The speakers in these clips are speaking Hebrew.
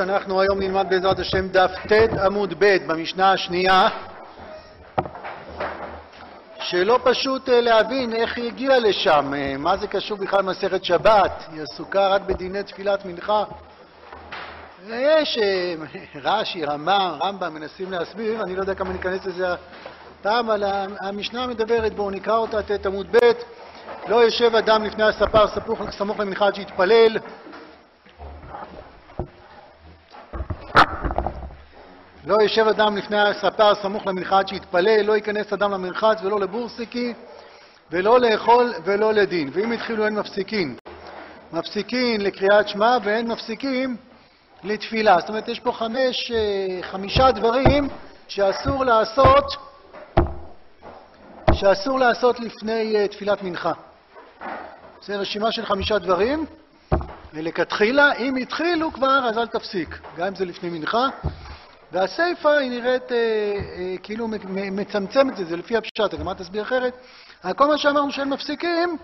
אנחנו היום נלמד בעזרת השם דף ט' עמוד ב' במשנה השנייה. שלא פשוט להבין איך היא הגיעה לשם, מה זה קשור בכלל למסכת שבת, היא עסוקה רק בדיני תפילת מנחה. יש רש"י, רמ"א, רמב"ם, מנסים להסביר, אני לא יודע כמה ניכנס לזה הפעם, אבל המשנה מדברת, בואו נקרא אותה, ט' עמוד ב' לא יושב אדם לפני הספר סמוך למנחה עד שיתפלל לא יושב אדם לפני הספר סמוך למנחה עד שיתפלל, לא ייכנס אדם למרחץ ולא לבורסקי ולא לאכול ולא לדין. ואם התחילו אין מפסיקין. מפסיקין לקריאת שמע ואין מפסיקים לתפילה. זאת אומרת, יש פה חמש, חמישה דברים שאסור לעשות, שאסור לעשות לפני תפילת מנחה. זה רשימה של חמישה דברים, ולכתחילה, אם התחילו כבר, אז אל תפסיק, גם אם זה לפני מנחה. והסיפא היא נראית אה, אה, כאילו מצמצמת את זה, זה לפי הפשט, הגמרא תסביר אחרת. כל מה שאמרנו שהם מפסיקים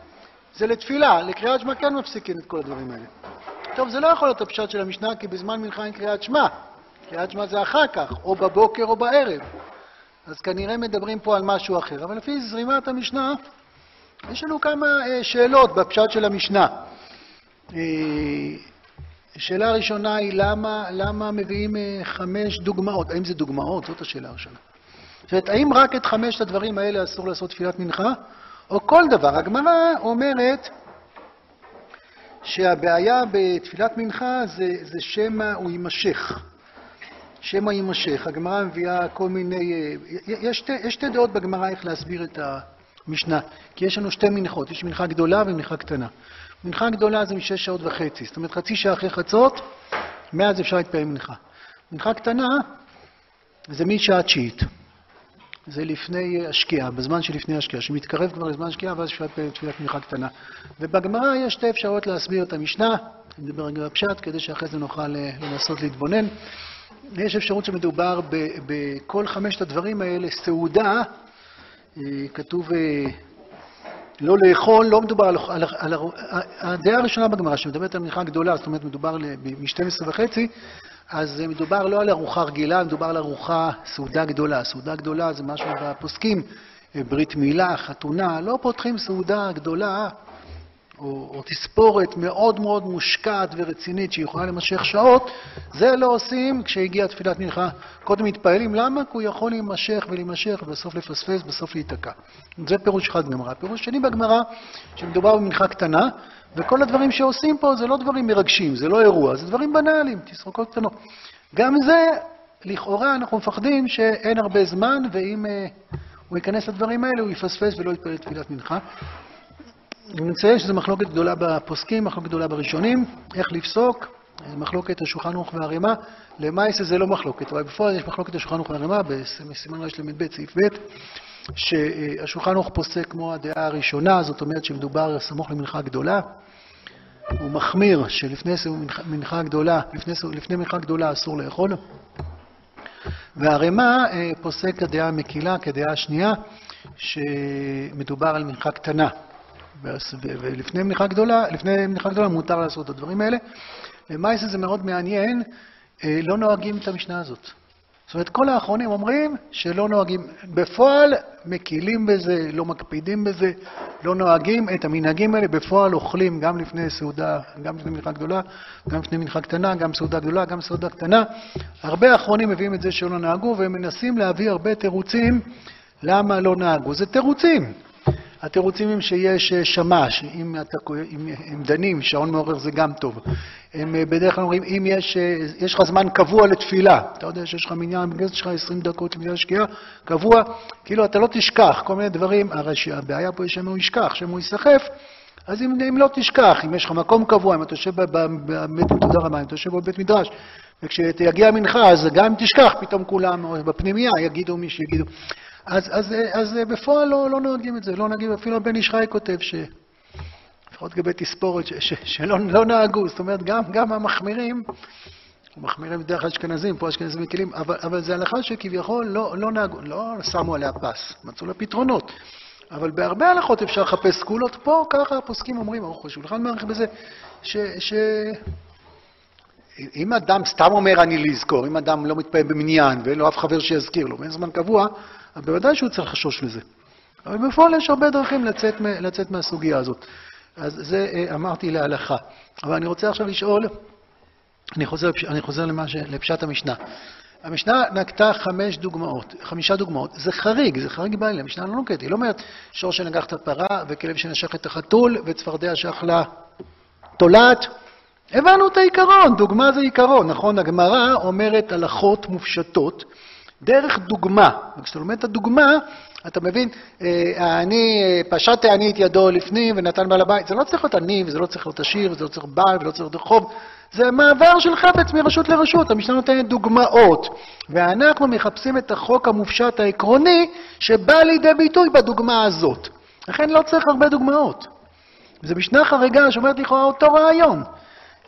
זה לתפילה, לקריאת שמע כן מפסיקים את כל הדברים האלה. טוב, זה לא יכול להיות הפשט של המשנה, כי בזמן מנחה אין קריאת שמע. קריאת שמע זה אחר כך, או בבוקר או בערב. אז כנראה מדברים פה על משהו אחר. אבל לפי זרימת המשנה, יש לנו כמה אה, שאלות בפשט של המשנה. אה, השאלה הראשונה היא למה, למה מביאים אה, חמש דוגמאות? האם זה דוגמאות? זאת השאלה הראשונה. זאת אומרת, האם רק את חמשת הדברים האלה אסור לעשות תפילת מנחה, או כל דבר? הגמרא אומרת שהבעיה בתפילת מנחה זה, זה שמא הוא יימשך. שמא יימשך. הגמרא מביאה כל מיני... אה, יש שתי, יש שתי דעות בגמרא איך להסביר את המשנה, כי יש לנו שתי מנחות, יש מנחה גדולה ומנחה קטנה. מנחה גדולה זה משש שעות וחצי, זאת אומרת חצי שעה אחרי חצות, מאז אפשר להתפעל מנחה. מנחה קטנה זה משעה תשיעית. זה לפני השקיעה, בזמן שלפני השקיעה, שמתקרב כבר לזמן השקיעה, ואז אפשר להתפעל תפילת מנחה קטנה. ובגמרא יש שתי אפשרויות להסביר את המשנה, אני מדבר רגע בפשט, כדי שאחרי זה נוכל אה, לנסות להתבונן. יש אפשרות שמדובר בכל חמשת הדברים האלה, סעודה, כתוב אה, לא לאכול, לא מדובר על... על, על הדעה הראשונה בגמרא, שמדברת על מנחה גדולה, זאת אומרת, מדובר מ-12 וחצי, אז מדובר לא על ארוחה רגילה, מדובר על ארוחה, סעודה גדולה. סעודה גדולה זה משהו בפוסקים, ברית מילה, חתונה, לא פותחים סעודה גדולה או, או תספורת מאוד מאוד מושקעת ורצינית שיכולה למשך שעות, זה לא עושים כשהגיעה תפילת מנחה. קודם מתפעלים, למה? כי הוא יכול להימשך ולהימשך ובסוף לפספס, בסוף להיתקע. זה פירוש אחד בגמרא. פירוש שני בגמרא, שמדובר במנחה קטנה, וכל הדברים שעושים פה זה לא דברים מרגשים, זה לא אירוע, זה דברים בנאליים, תסרוקות קטנות. גם זה, לכאורה אנחנו מפחדים שאין הרבה זמן, ואם uh, הוא ייכנס לדברים האלה, הוא יפספס ולא יתפלל תפילת מנחה. אני מציין שזו מחלוקת גדולה בפוסקים, מחלוקת גדולה בראשונים, איך לפסוק, מחלוקת השולחן ערוך והרימה, למעשה זה לא מחלוקת, אבל בפועל יש מחלוקת השולחן ערוך והרימה, בסימן רל"ב, סעיף ב', שהשולחן ערוך פוסק כמו הדעה הראשונה, זאת אומרת שמדובר סמוך למנחה גדולה, הוא מחמיר שלפני מנחה גדולה, לפני, לפני מנחה גדולה אסור לאכול, והרימה אה, פוסק כדעה המקילה, כדעה השנייה, שמדובר על מנחה קטנה. ולפני מניחה גדולה, לפני מניחה גדולה מותר לעשות את הדברים האלה. למעשה זה מאוד מעניין, אה, לא נוהגים את המשנה הזאת. זאת אומרת, כל האחרונים אומרים שלא נוהגים, בפועל מקילים בזה, לא מקפידים בזה, לא נוהגים את המנהגים האלה, בפועל אוכלים גם לפני סעודה, גם לפני מנחה גדולה, גם לפני מנחה קטנה, גם סעודה גדולה, גם סעודה קטנה. הרבה האחרונים מביאים את זה שלא נהגו, והם מנסים להביא הרבה תירוצים למה לא נהגו. זה תירוצים. התירוצים הם שיש אה, שמש, אם, אתה, אם הם דנים, שעון מעורר זה גם טוב. הם אה, בדרך כלל אומרים, אם יש, אה, יש לך זמן קבוע לתפילה, אתה יודע שיש לך מניין, בגלל שיש לך 20 דקות לפני השקיעה, קבוע, כאילו אתה לא תשכח, כל מיני דברים, הרי שהבעיה פה היא שהם הוא ישכח, שהם הוא ייסחף, אז אם, אם לא תשכח, אם יש לך מקום קבוע, אם אתה יושב בבית, תודה רבה, אם אתה יושב בבית מדרש, וכשתגיע המנחה, אז גם אם תשכח, פתאום כולם, או בפנימייה, יגידו מי שיגידו. אז, אז, אז בפועל לא, לא נוהגים את זה, לא נוהגים, אפילו בן איש חי כותב ש... לפחות לגבי תספורת, ש, ש, שלא לא נהגו, זאת אומרת, גם, גם המחמירים, מחמירים בדרך כלל אשכנזים, פה אשכנזים מקילים, אבל, אבל זה הלכה שכביכול לא, לא נהגו, לא שמו עליה פס, מצאו לה פתרונות. אבל בהרבה הלכות אפשר לחפש סגולות, פה ככה הפוסקים אומרים, ערוך השולחן מעריך בזה, ש... ש אם אדם סתם אומר אני לזכור, אם אדם לא מתפעל במניין ואין לו אף חבר שיזכיר לו, ואין זמן קבוע, אז בוודאי שהוא צריך לחשוש לזה. אבל בפועל יש הרבה דרכים לצאת, לצאת מהסוגיה הזאת. אז זה אה, אמרתי להלכה. אבל אני רוצה עכשיו לשאול, אני חוזר, אני חוזר למש, לפשט המשנה. המשנה נקטה חמש דוגמאות, חמישה דוגמאות. זה חריג, זה חריג בעלי, המשנה לא נוקטת. היא לא אומרת שור שנגח את הפרה, וכלב שנשך את החתול, וצפרדע שאכלה תולעת. הבנו את העיקרון, דוגמה זה עיקרון, נכון? הגמרא אומרת הלכות מופשטות דרך דוגמה. וכשאתה לומד את הדוגמה, אתה מבין, אה, אני, אה, פשט אני את ידו לפנים ונתן בעל הבית, זה לא צריך להיות אני, וזה לא צריך להיות עשיר, וזה לא צריך בעל, ולא צריך רחוב, זה מעבר של חפץ מרשות לרשות, המשנה נותנת דוגמאות. ואנחנו מחפשים את החוק המופשט העקרוני, שבא לידי ביטוי בדוגמה הזאת. לכן לא צריך הרבה דוגמאות. זו משנה חריגה שאומרת לכאורה אותו רעיון.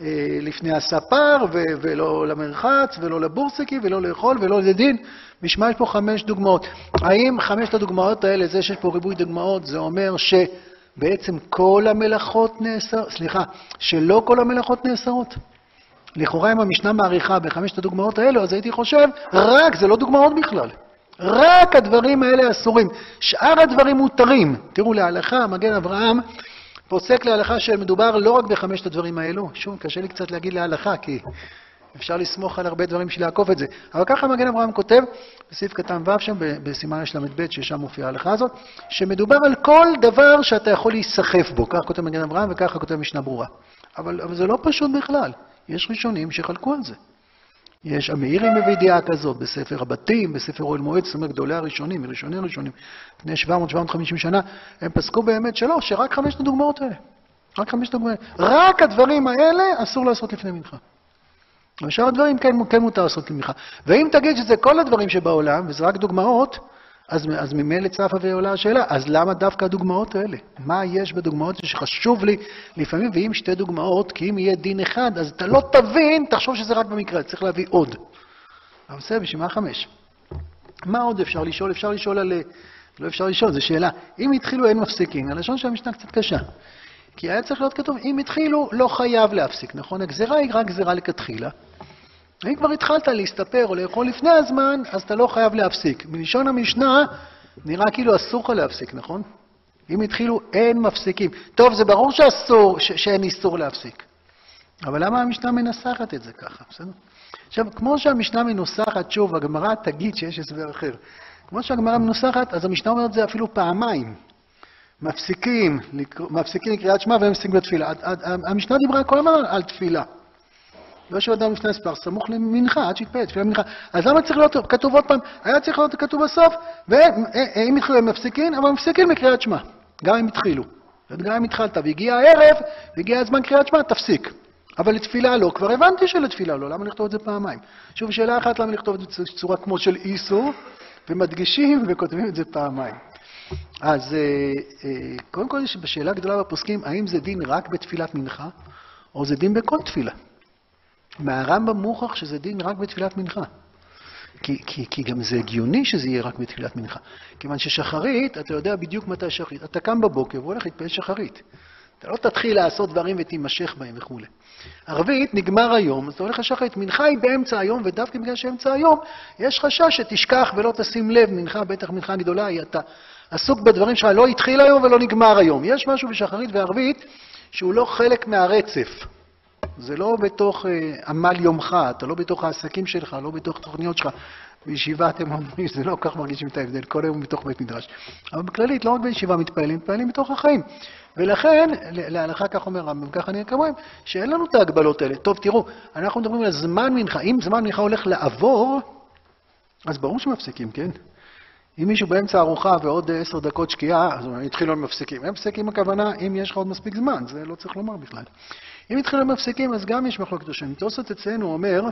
אה, לפני הספר, ולא למרחץ, ולא לבורסקי, ולא לאכול, ולא לדין. משמע יש פה חמש דוגמאות. האם חמשת הדוגמאות האלה, זה שיש פה ריבוי דוגמאות, זה אומר שבעצם כל המלאכות נאסרות, סליחה, שלא כל המלאכות נאסרות? לכאורה אם המשנה מעריכה בחמשת הדוגמאות האלו, אז הייתי חושב, רק, זה לא דוגמאות בכלל. רק הדברים האלה אסורים. שאר הדברים מותרים. תראו, להלכה, מגן אברהם פוסק להלכה שמדובר לא רק בחמשת הדברים האלו. שוב, קשה לי קצת להגיד להלכה, כי אפשר לסמוך על הרבה דברים בשביל לעקוף את זה. אבל ככה מגן אברהם כותב, בסעיף קטן ו' שם, בסימן ל"ב, ששם מופיעה ההלכה הזאת, שמדובר על כל דבר שאתה יכול להיסחף בו. כך כותב מגן אברהם וככה כותב משנה ברורה. אבל, אבל זה לא פשוט בכלל. יש ראשונים שחלקו על זה. יש, המאירי מביא דעה כזאת בספר הבתים, בספר אוהל מועד, זאת אומרת, גדולי הראשונים, מראשוני הראשונים, לפני 700-750 שנה, הם פסקו באמת שלא, שרק חמשת הדוגמאות האלה. רק חמשת הדוגמאות. רק הדברים האלה אסור לעשות לפני מנחה. ושאר הדברים כן, כן מותר לעשות למנחה. ואם תגיד שזה כל הדברים שבעולם, וזה רק דוגמאות, אז, אז ממילא צפה ועולה השאלה, אז למה דווקא הדוגמאות האלה? מה יש בדוגמאות שחשוב לי לפעמים, ואם שתי דוגמאות, כי אם יהיה דין אחד, אז אתה לא תבין, תחשוב שזה רק במקרה, צריך להביא עוד. אבל בסדר, בשביל מה חמש? מה עוד אפשר לשאול? אפשר לשאול על... לא אפשר לשאול, זו שאלה. אם התחילו אין מפסיקים, הלשון של המשנה קצת קשה. כי היה צריך להיות כתוב, אם התחילו, לא חייב להפסיק, נכון? הגזירה היא רק גזירה לכתחילה. אם כבר התחלת להסתפר או לאכול לפני הזמן, אז אתה לא חייב להפסיק. מלשון המשנה, נראה כאילו אסור לך להפסיק, נכון? אם התחילו, אין מפסיקים. טוב, זה ברור שאסור, ש- שאין איסור להפסיק. אבל למה המשנה מנסחת את זה ככה, בסדר? עכשיו, כמו שהמשנה מנוסחת, שוב, הגמרא תגיד שיש הסבר אחר. כמו שהגמרא מנוסחת, אז המשנה אומרת זה אפילו פעמיים. מפסיקים, מפסיקים לקריאת שמע והם מפסיקים לתפילה. המשנה דיברה כל הזמן על תפילה. לא יושב אדם לפני הספר, סמוך למנחה, עד שיתפלל, תפילה מנחה. אז למה צריך להיות כתוב עוד פעם? היה צריך להיות כתוב בסוף, ואם התחילו הם מפסיקים, אבל מפסיקים לקריאת שמע, גם אם התחילו. גם אם התחלת והגיע הערב, והגיע הזמן קריאת שמע, תפסיק. אבל לתפילה לא, כבר הבנתי שלתפילה לא, למה לכתוב את זה פעמיים? שוב, שאלה אחת, למה לכתוב את זה בצורה כמו של איסור, ומדגישים וכותבים את זה פעמיים. אז אה, אה, קודם כל בשאלה גדולה בפוסקים, האם זה דין רק בתפילת מנחה, או זה דין בכל תפילה? מהרמב"ם מוכח שזה דין רק בתפילת מנחה. כי, כי, כי גם זה הגיוני שזה יהיה רק בתפילת מנחה. כיוון ששחרית, אתה יודע בדיוק מתי שחרית. אתה קם בבוקר והולך להתפלל שחרית. אתה לא תתחיל לעשות דברים ותימשך בהם וכולי. ערבית, נגמר היום, אז אתה הולך לשחרית. מנחה היא באמצע היום, ודווקא בגלל שאמצע היום, יש חשש שתשכח ולא תשים לב, מנחה, בטח מנחה גדולה, היא אתה עסוק בדברים שלך, לא התחיל היום ולא נגמר היום. יש משהו בשחרית וערבית שהוא לא חלק מהרצף. זה לא בתוך אה, עמל יומך, אתה לא בתוך העסקים שלך, לא בתוך תוכניות שלך. בישיבה אתם אומרים, זה לא כך מרגישים את ההבדל, כל היום בתוך בית מדרש. אבל בכללית, לא רק בישיבה מתפעלים, מתפעלים בתוך החיים. ולכן, להלכה כך אומר רמב"ם, ככה נראה כמוהם, שאין לנו את ההגבלות האלה. טוב, תראו, אנחנו מדברים על זמן מנחה. אם זמן מנחה הולך לעבור, אז ברור שמפסיקים, כן? אם מישהו באמצע ארוחה ועוד עשר דקות שקיעה, אז התחילו הם מפסיקים. הם מפסיקים הכוונה, אם יש לך עוד מספיק זמן, זה לא צריך לומר בכלל. אם התחילו הם מפסיקים, אז גם יש מחלוקת השם. תוספות אצלנו אומר,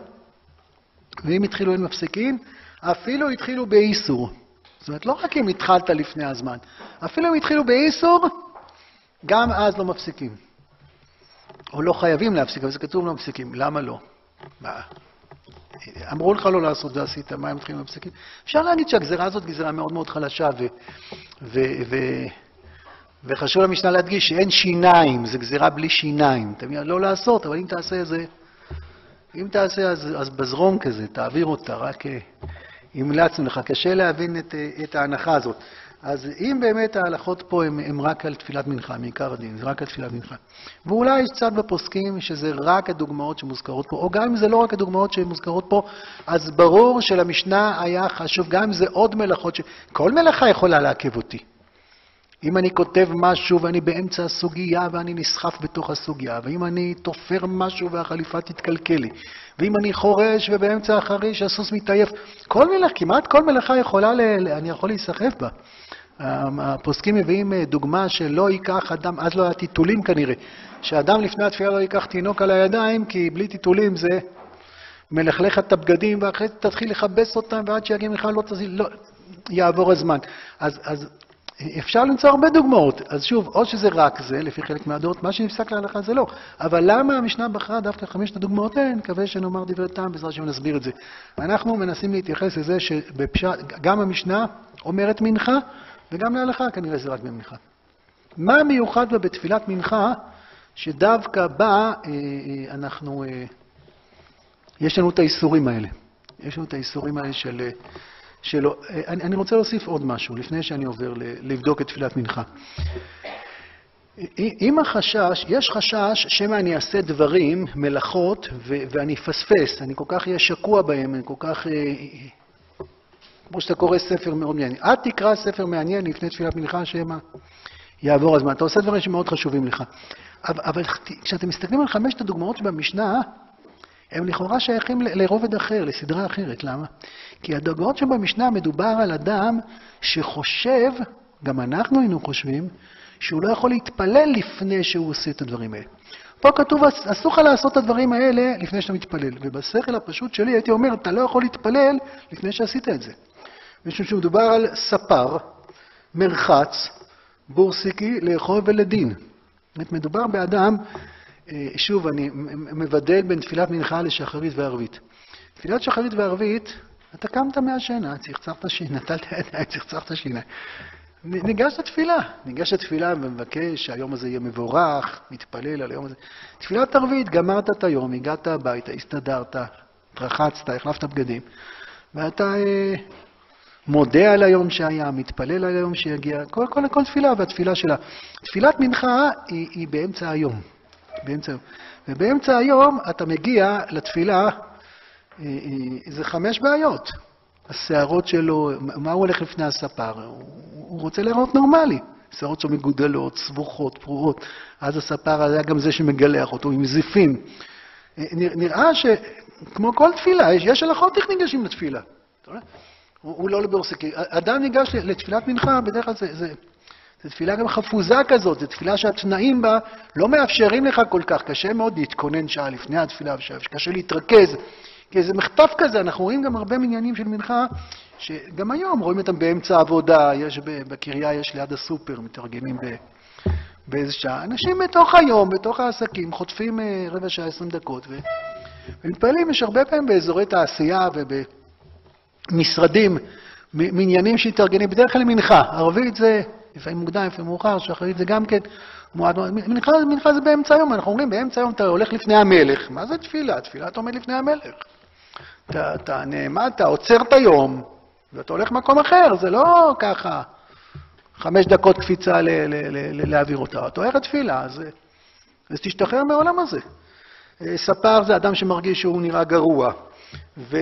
ואם התחילו הם מפסיקים, אפילו התחילו באיסור. זאת אומרת, לא רק אם התחלת לפני הזמן, אפילו אם התחילו באיסור, גם אז לא מפסיקים. או לא חייבים להפסיק, אבל זה כתוב לא מפסיקים. למה לא? מה? אמרו לך לא לעשות ועשית, מה הם מתחילים להפסיקים? אפשר להגיד שהגזירה הזאת גזירה מאוד מאוד חלשה, ו, ו, ו, וחשוב למשנה להדגיש שאין שיניים, זו גזירה בלי שיניים. אתה מבין, לא לעשות, אבל אם תעשה זה, אם תעשה, אז, אז בזרום כזה, תעביר אותה, רק אה, המלצנו לך. קשה להבין את, אה, את ההנחה הזאת. אז אם באמת ההלכות פה הן רק על תפילת מנחה, מעיקר הדין, זה רק על תפילת מנחה. ואולי יש קצת בפוסקים שזה רק הדוגמאות שמוזכרות פה, או גם אם זה לא רק הדוגמאות שמוזכרות פה, אז ברור שלמשנה היה חשוב, גם אם זה עוד מלאכות, ש... כל מלאכה יכולה לעכב אותי. אם אני כותב משהו ואני באמצע הסוגיה ואני נסחף בתוך הסוגיה, ואם אני תופר משהו והחליפה תתקלקל לי, ואם אני חורש ובאמצע החריש הסוס מתעייף, כל מלאכה, כמעט כל מלאכה יכולה, ל... אני יכול להיסחף בה. הפוסקים מביאים אה, דוגמה שלא ייקח אדם, אז לא היה טיטולים כנראה, שאדם לפני התפילה לא ייקח תינוק על הידיים, כי בלי טיטולים זה מלכלך את הבגדים, ואחרי זה תתחיל לכבס אותם, ועד שיגיע מיכל לא תזיל, לא, יעבור הזמן. אז, אז אפשר למצוא הרבה דוגמאות. אז שוב, או שזה רק זה, לפי חלק מהדעות, מה שנפסק להלכה זה לא. אבל למה המשנה בחרה דווקא חמשת הדוגמאות האלה? נקווה שנאמר דברי טעם, בעזרת השם נסביר את זה. אנחנו מנסים להתייחס לזה שגם המשנה אומרת מנחה, וגם להלכה כנראה זה רק במנחה. מה מיוחד בה בתפילת מנחה, שדווקא בה אה, אה, אנחנו, אה, יש לנו את האיסורים האלה. יש לנו את האיסורים האלה של... שלא. אני, אני רוצה להוסיף עוד משהו, לפני שאני עובר לבדוק את תפילת מנחה. אם החשש, יש חשש שמא אני אעשה דברים, מלאכות, ואני אפספס, אני כל כך אהיה שקוע בהם, אני כל כך כמו שאתה קורא ספר מאוד מעניין. אל תקרא ספר מעניין לפני תפילת מנחה, שמא יעבור הזמן. אתה עושה דברים שמאוד חשובים לך. אבל, אבל כשאתם מסתכלים על חמשת הדוגמאות שבמשנה, הם לכאורה שייכים לרובד אחר, לסדרה אחרת. למה? כי הדוגמאות שבמשנה מדובר על אדם שחושב, גם אנחנו היינו חושבים, שהוא לא יכול להתפלל לפני שהוא עושה את הדברים האלה. פה כתוב, אסור לך לעשות את הדברים האלה לפני שאתה מתפלל. ובשכל הפשוט שלי הייתי אומר, אתה לא יכול להתפלל לפני שעשית את זה. משום שמדובר על ספר, מרחץ, בורסיקי, לאכול ולדין. זאת מדובר באדם, שוב, אני מבדל בין תפילת מנחה לשחרית וערבית. תפילת שחרית וערבית, אתה קמת מהשינה, צחצחת שיניים, נטלת ידיים, צחצחת שיניים. ניגש לתפילה, ניגש לתפילה ומבקש שהיום הזה יהיה מבורך, מתפלל על היום הזה. תפילת ערבית, גמרת את היום, הגעת הביתה, הסתדרת, רחצת, החלפת בגדים, ואתה אה, מודה על היום שהיה, מתפלל על היום שיגיע, כל, כל, כל תפילה והתפילה שלה. תפילת מנחה היא, היא באמצע היום, באמצע היום. ובאמצע היום אתה מגיע לתפילה, אה, אה, זה חמש בעיות. השערות שלו, מה הוא הולך לפני הספר? הוא, רוצה להיראות נורמלי. שערות שלו מגודלות, סבוכות, פרורות. אז הספר היה גם זה שמגלח אותו עם זיפים. אה, נראה שכמו כל תפילה, יש, יש הלכות איך ניגשים לתפילה. הוא, הוא לא לבורסקי. אדם ניגש לתפילת מנחה, בדרך כלל זה, זה, זה תפילה גם חפוזה כזאת, זו תפילה שהתנאים בה לא מאפשרים לך כל כך, קשה מאוד להתכונן שעה לפני התפילה, קשה להתרכז, כי זה מחטף כזה, אנחנו רואים גם הרבה מניינים של מנחה, שגם היום רואים אותם באמצע העבודה, יש בקריה, יש ליד הסופר, מתארגנים ב... באיזה שעה. אנשים בתוך היום, בתוך העסקים, חוטפים אה, רבע שעה, עשרים דקות, ו... ומתפללים, יש הרבה פעמים באזורי תעשייה וב... משרדים, מניינים שהתארגנים, בדרך כלל מנחה. ערבית זה לפעמים מוקדם, לפעמים מאוחר, שחרית זה גם כן מועד. מנחה, מנחה זה באמצע היום, אנחנו אומרים, באמצע היום אתה הולך לפני המלך. מה זה תפילה? תפילה אתה עומד לפני המלך. אתה, אתה נעמד, אתה עוצר את היום, ואתה הולך למקום אחר, זה לא ככה חמש דקות קפיצה ל, ל, ל, ל, להעביר אותה. אתה הולך לתפילה, אז, אז תשתחרר מהעולם הזה. ספר זה אדם שמרגיש שהוא נראה גרוע. ו...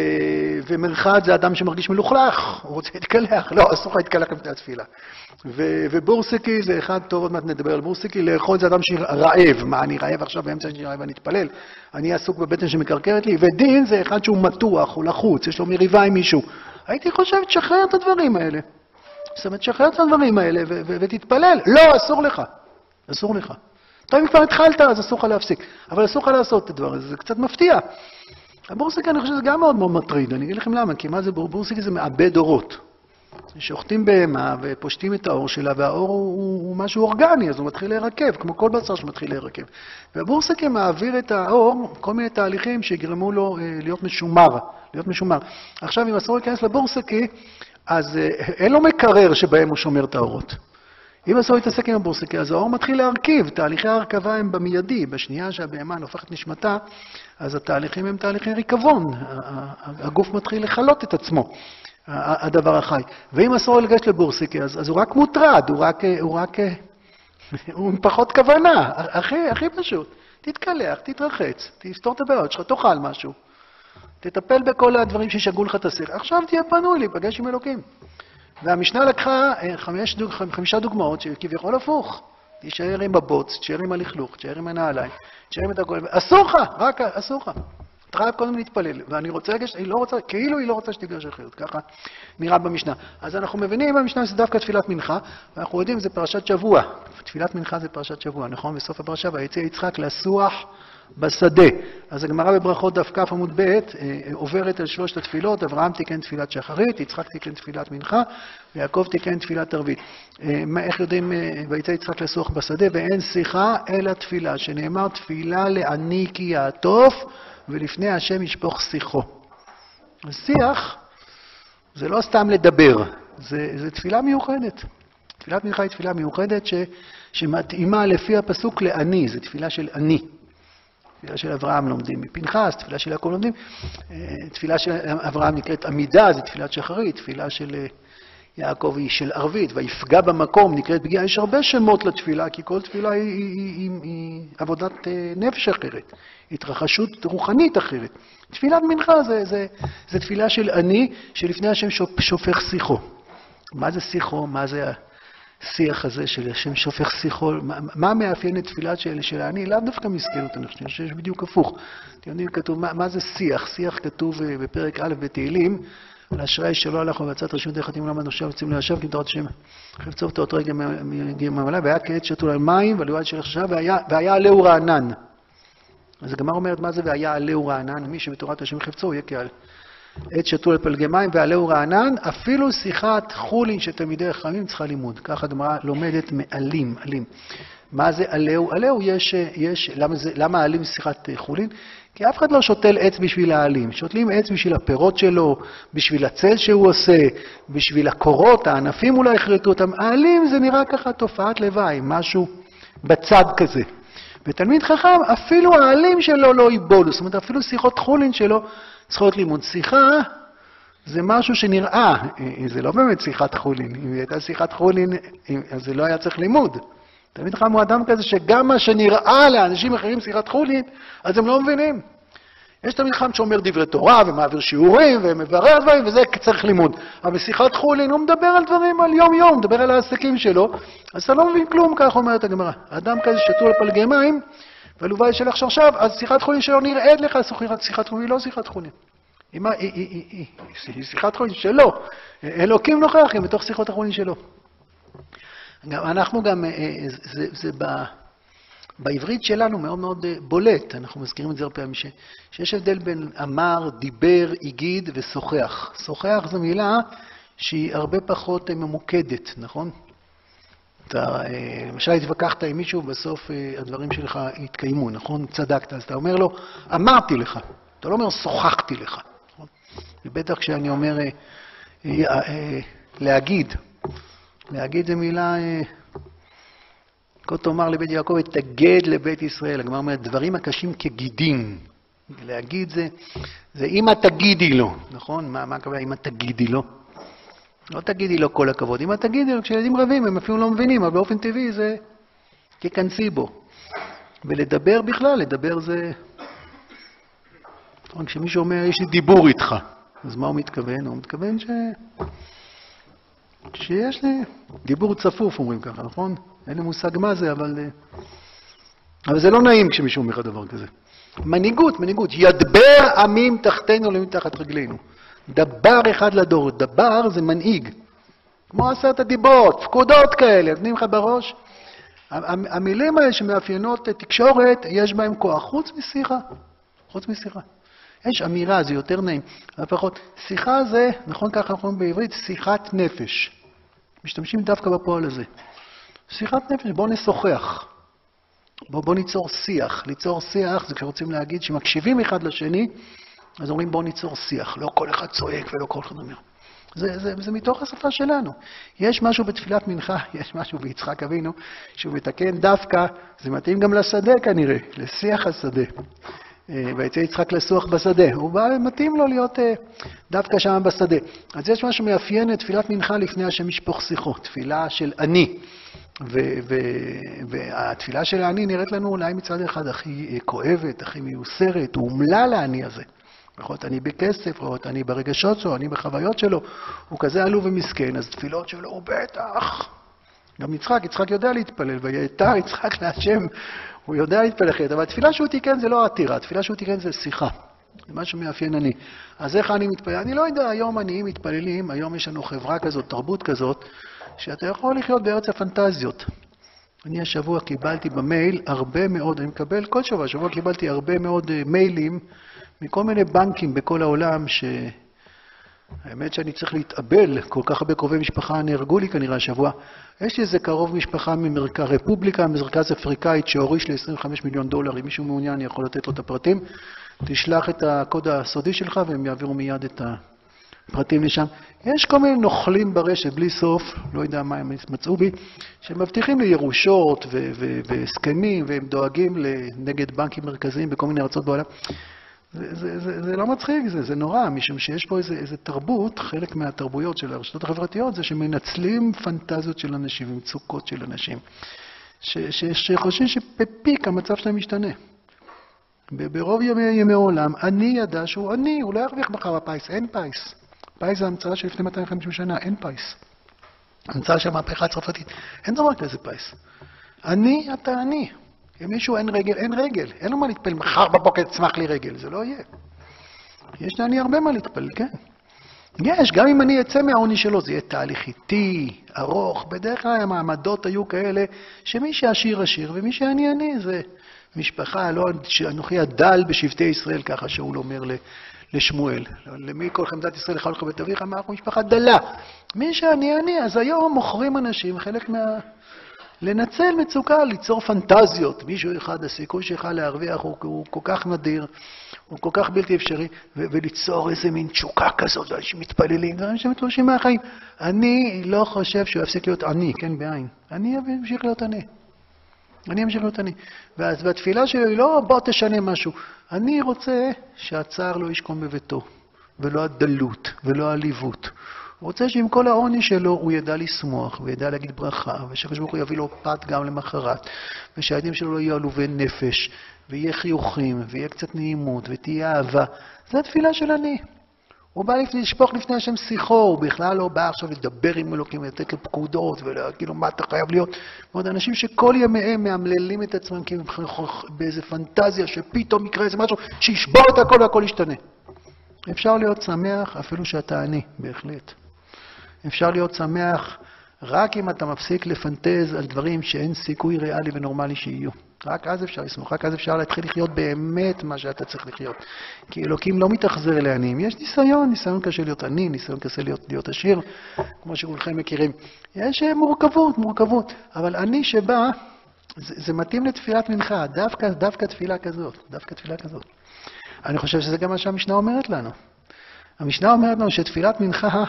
זה אדם שמרגיש מלוכלך, הוא רוצה להתקלח, לא, אסור להתקלח לפני התפילה. ו... ובורסקי זה אחד, טוב, עוד מעט נדבר על בורסקי, לאכול זה אדם שרעב, מה, אני רעב עכשיו באמצע שאני רעב ואני אתפלל, אני עסוק בבטן שמקרקרת לי, ודין זה אחד שהוא מתוח, הוא לחוץ, יש לו מריבה עם מישהו. הייתי חושב, תשחרר את הדברים האלה. זאת אומרת, תשחרר את הדברים האלה ו... ו... ותתפלל. לא, אסור לך. אסור לך. טוב, אם כבר התחלת, אז אסור לך להפסיק. אבל אסור לך לעשות את הדבר הזה, זה קצת מפתיע. הבורסקי, אני חושב שזה גם מאוד מאוד מטריד, אני אגיד לכם למה, כי מה זה בורסקי? זה מאבד אורות. שוחטים בהמה ופושטים את האור שלה, והאור הוא, הוא, הוא משהו אורגני, אז הוא מתחיל להירקב, כמו כל בשר שמתחיל להירקב. והבורסקי מעביר את האור, כל מיני תהליכים שיגרמו לו אה, להיות משומר, להיות משומר. עכשיו, אם אסור להיכנס לבורסקי, אז אה, אין לו מקרר שבהם הוא שומר את האורות. אם אסור להתעסק עם הבורסקי, אז האור מתחיל להרכיב, תהליכי ההרכבה הם במיידי. בשנייה שהבהמה הופכת נשמתה, אז התהליכים הם תהליכי ריקבון. הגוף מתחיל לכלות את עצמו, הדבר החי. ואם אסור לגשת לבורסקי, אז, אז הוא רק מוטרד, הוא רק... הוא רק... הוא עם פחות כוונה, הכי, הכי פשוט. תתקלח, תתרחץ, תפתור את הבעיות שלך, תאכל משהו. תטפל בכל הדברים שישגעו לך את השכל. עכשיו תהיה פנוי להיפגש עם אלוקים. והמשנה לקחה אה, חמש חמישה דוגמאות שכביכול הפוך. תישאר עם הבוץ, תישאר עם הלכלוך, תישאר עם הנעליים, תישאר עם את. אסור לך, רק אסור לך. אתה חייב קודם להתפלל. ואני רוצה לגשת, היא לא רוצה, כאילו היא לא רוצה שתיגש אחרת. ככה נראה במשנה. אז אנחנו מבינים במשנה שזה דווקא תפילת מנחה, ואנחנו יודעים, זה פרשת שבוע. תפילת מנחה זה פרשת שבוע, נכון? בסוף הפרשה, ויצא יצחק לסוח בשדה. אז הגמרא בברכות דף כ עמוד ב' אה, עוברת על שלושת התפילות, אברהם תיקן תפילת שחרית, יצחק תיקן תפילת מנחה, ויעקב תיקן תפילת ערבית. אה, איך יודעים, אה, ויצא יצחק לסוח בשדה, ואין שיחה אלא תפילה, שנאמר תפילה לעני כי יעטוף, ולפני השם ישפוך שיחו. שיח זה לא סתם לדבר, זה, זה תפילה מיוחדת. תפילת מנחה היא תפילה מיוחדת ש, שמתאימה לפי הפסוק לעני, זו תפילה של עני. תפילה של אברהם לומדים מפנחס, תפילה של יעקב לומדים. אה, תפילה של אברהם נקראת עמידה, זו תפילת שחרית, תפילה של אה, יעקב היא של ערבית, ויפגע במקום, נקראת פגיעה. יש הרבה שמות לתפילה, כי כל תפילה היא, היא, היא, היא עבודת אה, נפש אחרת, התרחשות רוחנית אחרת. תפילת מנחה זה, זה, זה תפילה של אני, שלפני השם שופך שיחו. מה זה שיחו? מה זה השיח הזה של השם שופך שיחו? מה, מה מאפיין את תפילת של, של אני? לאו דווקא מסכנות, אני חושב שיש בדיוק הפוך. אתם יודעים, כתוב, מה, מה זה שיח? שיח כתוב אה, בפרק א' בתהילים. על אשראי שלא הלך ובצעת רשות דרך חתים למד עכשיו יוצאים לישב תורת השם חפצוב תורת רגע מהמעלה והיה כעת שתול על מים ולוואד של עכשיו והיה עליהו רענן. אז הגמר אומרת מה זה והיה עליהו רענן? מי שבתורת השם חפצו יהיה כעל עת שתול על פלגי מים ועליהו רענן אפילו שיחת חולין שתלמידי חכמים צריכה לימוד. ככה הגמרא לומדת מעלים, עלים. מה זה עליהו? עליהו יש, יש למה, זה, למה עלים שיחת חולין? כי אף אחד לא שותל עץ בשביל העלים, שותלים עץ בשביל הפירות שלו, בשביל הצל שהוא עושה, בשביל הקורות, הענפים אולי יכרתו אותם. העלים זה נראה ככה תופעת לוואי, משהו בצד כזה. ותלמיד חכם, אפילו העלים שלו לא ייבולו, זאת אומרת, אפילו שיחות חולין שלו צריכות לימוד. שיחה זה משהו שנראה, זה לא באמת שיחת חולין. אם הייתה שיחת חולין, אז זה לא היה צריך לימוד. תלמיד חכם הוא אדם כזה שגם מה שנראה לאנשים אחרים שיחת חולין, אז הם לא מבינים. יש תלמיד חכם שאומר דברי תורה ומעביר שיעורים ומברר דברים, וזה צריך לימוד. אבל בשיחת חולין הוא מדבר על דברים על יום-יום, מדבר על העסקים שלו, אז אתה לא מבין כלום, כך אומרת הגמרא. אדם כזה שתו על פלגי מים, והלוואי שלך שרשב, אז שיחת חולין שלו נראית לך שיחת חולין, לא שיחת חולין. היא, שיחת חולין שלו. אלוקים נוכח, היא בתוך שיחות החולין שלו. גם אנחנו גם, אה, אה, זה, זה ב, בעברית שלנו מאוד מאוד אה, בולט, אנחנו מזכירים את זה הרבה פעמים, שיש הבדל בין אמר, דיבר, הגיד ושוחח. שוחח זו מילה שהיא הרבה פחות ממוקדת, נכון? אתה, למשל, התווכחת עם מישהו, בסוף הדברים שלך התקיימו, נכון? צדקת, אז אתה אומר לו, אמרתי לך. אתה לא אומר, שוחחתי לך. ובטח כשאני אומר להגיד, להגיד זה מילה... אה, כה תאמר לבית יעקב, תגד לבית ישראל. הגמרא אומרת, דברים הקשים כגידים. להגיד זה, זה אמא תגידי לו, נכון? מה הכוונה אמא תגידי לו? לא תגידי לו כל הכבוד. אמא תגידי לו, כשילדים רבים הם אפילו לא מבינים, אבל באופן טבעי זה תיכנסי בו. ולדבר בכלל, לדבר זה... נכון, כשמישהו אומר, יש לי דיבור איתך, אז מה הוא מתכוון? הוא מתכוון ש... שיש לי דיבור צפוף, אומרים ככה, נכון? אין לי מושג מה זה, אבל... אה, אבל זה לא נעים כשמישהו אומר לך דבר כזה. מנהיגות, מנהיגות. ידבר עמים תחתינו ולמים תחת רגלינו. דבר אחד לדור. דבר זה מנהיג. כמו עשרת הדיברות, פקודות כאלה, נותנים לך בראש. המילים האלה שמאפיינות תקשורת, יש בהן כוח, חוץ משיחה. חוץ משיחה. יש אמירה, זה יותר נעים. לפחות, שיחה זה, נכון ככה אנחנו אומרים בעברית, שיחת נפש. משתמשים דווקא בפועל הזה. שיחת נפש, בואו נשוחח. בואו בוא ניצור שיח. ליצור שיח זה כשרוצים להגיד שמקשיבים אחד לשני, אז אומרים בואו ניצור שיח. לא כל אחד צועק ולא כל אחד אומר. זה, זה, זה מתוך השפה שלנו. יש משהו בתפילת מנחה, יש משהו ביצחק אבינו, שהוא מתקן דווקא, זה מתאים גם לשדה כנראה, לשיח השדה. אה, ויצא יצחק לסוח בשדה. הוא בא, מתאים לו להיות אה, דווקא שם בשדה. אז יש משהו מאפיין את תפילת מנחה לפני השם ישפוך שיחו, תפילה של אני. והתפילה של האני נראית לנו אולי מצד אחד הכי אה, כואבת, הכי מיוסרת, אומלל האני הזה. יכול להיות אני בכסף, יכול להיות אני ברגשות שלו, אני בחוויות שלו, הוא כזה עלוב ומסכן, אז תפילות שלו הוא בטח. גם יצחק, יצחק יודע להתפלל, ויתר יצחק להשם, הוא יודע להתפלל אחרת, אבל התפילה שהוא תיקן זה לא עתירה, התפילה שהוא תיקן זה שיחה. זה מה שמאפיין אני. אז איך אני מתפלל? אני לא יודע, היום עניים מתפללים, היום יש לנו חברה כזאת, תרבות כזאת, שאתה יכול לחיות בארץ הפנטזיות. אני השבוע קיבלתי במייל הרבה מאוד, אני מקבל כל שבוע, השבוע קיבלתי הרבה מאוד אה, מיילים מכל מיני בנקים בכל העולם, שהאמת שאני צריך להתאבל, כל כך הרבה קרובי משפחה נהרגו לי כנראה השבוע. יש לי איזה קרוב משפחה ממרכז רפובליקה, מרכז אפריקאית, שהוריש לי 25 מיליון דולר, אם מישהו מעוניין אני יכול לתת לו את הפרטים. תשלח את הקוד הסודי שלך והם יעבירו מיד את הפרטים לשם. יש כל מיני נוכלים ברשת, בלי סוף, לא יודע מה הם מצאו בי, שמבטיחים לי ירושות והסכמים, והם דואגים נגד בנקים מרכזיים בכל מיני ארצות בעולם. זה, זה, זה, זה לא מצחיק, זה, זה נורא, משום שיש פה איזה, איזה תרבות, חלק מהתרבויות של הרשתות החברתיות זה שמנצלים פנטזיות של אנשים ומצוקות של אנשים, ש, ש, שחושבים שבפיק המצב שלהם משתנה. ברוב ימי, ימי העולם, אני ידע שהוא אני, הוא לא ירוויח מחר בפיס, אין פיס. פיס זה המצאה של לפני 250 שנה, אין פיס. המצאה של המהפכה הצרפתית, אין דבר כזה פיס. אני, אתה אני. למישהו אין רגל, אין רגל. אין לו מה להתפלל, מחר בבוקר תצמח לי רגל, זה לא יהיה. יש לעני הרבה מה להתפלל, כן. יש, גם אם אני אצא מהעוני שלו, זה יהיה תהליך איטי, ארוך. בדרך כלל המעמדות היו כאלה שמי שעשיר עשיר ומי שעני עני זה משפחה, לא אנוכי הדל בשבטי ישראל, ככה שאול אומר לשמואל. למי כל חמדת ישראל לך לך בית אביך, אמר אנחנו משפחה דלה. מי שעני עני, אז היום מוכרים אנשים חלק מה... לנצל מצוקה, ליצור פנטזיות. מישהו אחד, הסיכוי שלך להרוויח הוא, הוא כל כך נדיר, הוא כל כך בלתי אפשרי, ו- וליצור איזה מין תשוקה כזאת, ואנשים מתפללים, ואנשים מתלושים מהחיים. אני לא חושב שהוא יפסיק להיות עני, כן, בעין. אני אמשיך להיות עני. אני אמשיך להיות עני. ואז בתפילה שלי היא לא בוא תשנה משהו. אני רוצה שהצער לא ישכון בביתו, ולא הדלות, ולא העליבות. רוצה שעם כל העוני שלו הוא ידע לשמוח, הוא ידע להגיד ברכה, ושהקדוש ברוך הוא יביא לו פת גם למחרת, ושהילדים שלו לא יהיו עלובי נפש, ויהיה חיוכים, ויהיה קצת נעימות, ותהיה אהבה. זו התפילה של אני. הוא בא לשפוך לפני השם שיחו, הוא בכלל לא בא עכשיו לדבר עם אלוקים, לתת לו פקודות, ולהגיד לו מה אתה חייב להיות. ועוד אנשים שכל ימיהם מאמללים את עצמם באיזה פנטזיה שפתאום יקרה איזה משהו שישבור את הכל והכל ישתנה. אפשר להיות שמח אפילו שאתה עני, בהחלט. אפשר להיות שמח רק אם אתה מפסיק לפנטז על דברים שאין סיכוי ריאלי ונורמלי שיהיו. רק אז אפשר לסמוך, רק אז אפשר להתחיל לחיות באמת מה שאתה צריך לחיות. כי אלוקים לא מתאכזר לעניים. יש ניסיון, ניסיון קשה להיות עני, ניסיון קשה להיות, להיות עשיר, כמו שכולכם מכירים. יש אה, מורכבות, מורכבות. אבל עני שבא, זה, זה מתאים לתפילת מנחה, דווקא, דווקא תפילה כזאת, דווקא תפילה כזאת. אני חושב שזה גם מה שהמשנה אומרת לנו. המשנה אומרת לנו שתפילת מנחה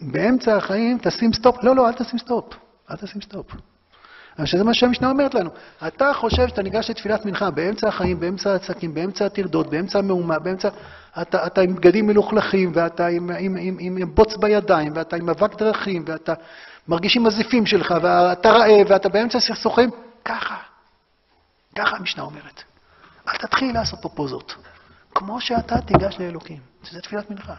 באמצע החיים תשים stop. לא, לא, אל תשים stop. אל תשים stop. שזה מה שהמשנה אומרת לנו. אתה חושב שאתה ניגש לתפילת מנחה באמצע החיים, באמצע העסקים, באמצע הטרדות, באמצע המהומה, באמצע... אתה, אתה עם בגדים מלוכלכים, ואתה עם, עם, עם, עם, עם בוץ בידיים, ואתה עם אבק דרכים, ואתה מרגיש עם הזיפים שלך, ואתה רעב, ואתה באמצע סכסוכים, ככה. ככה המשנה אומרת. אל תתחיל לעשות פה פוזות. כמו שאתה תיגש לאלוקים, שזה תפילת מנחה.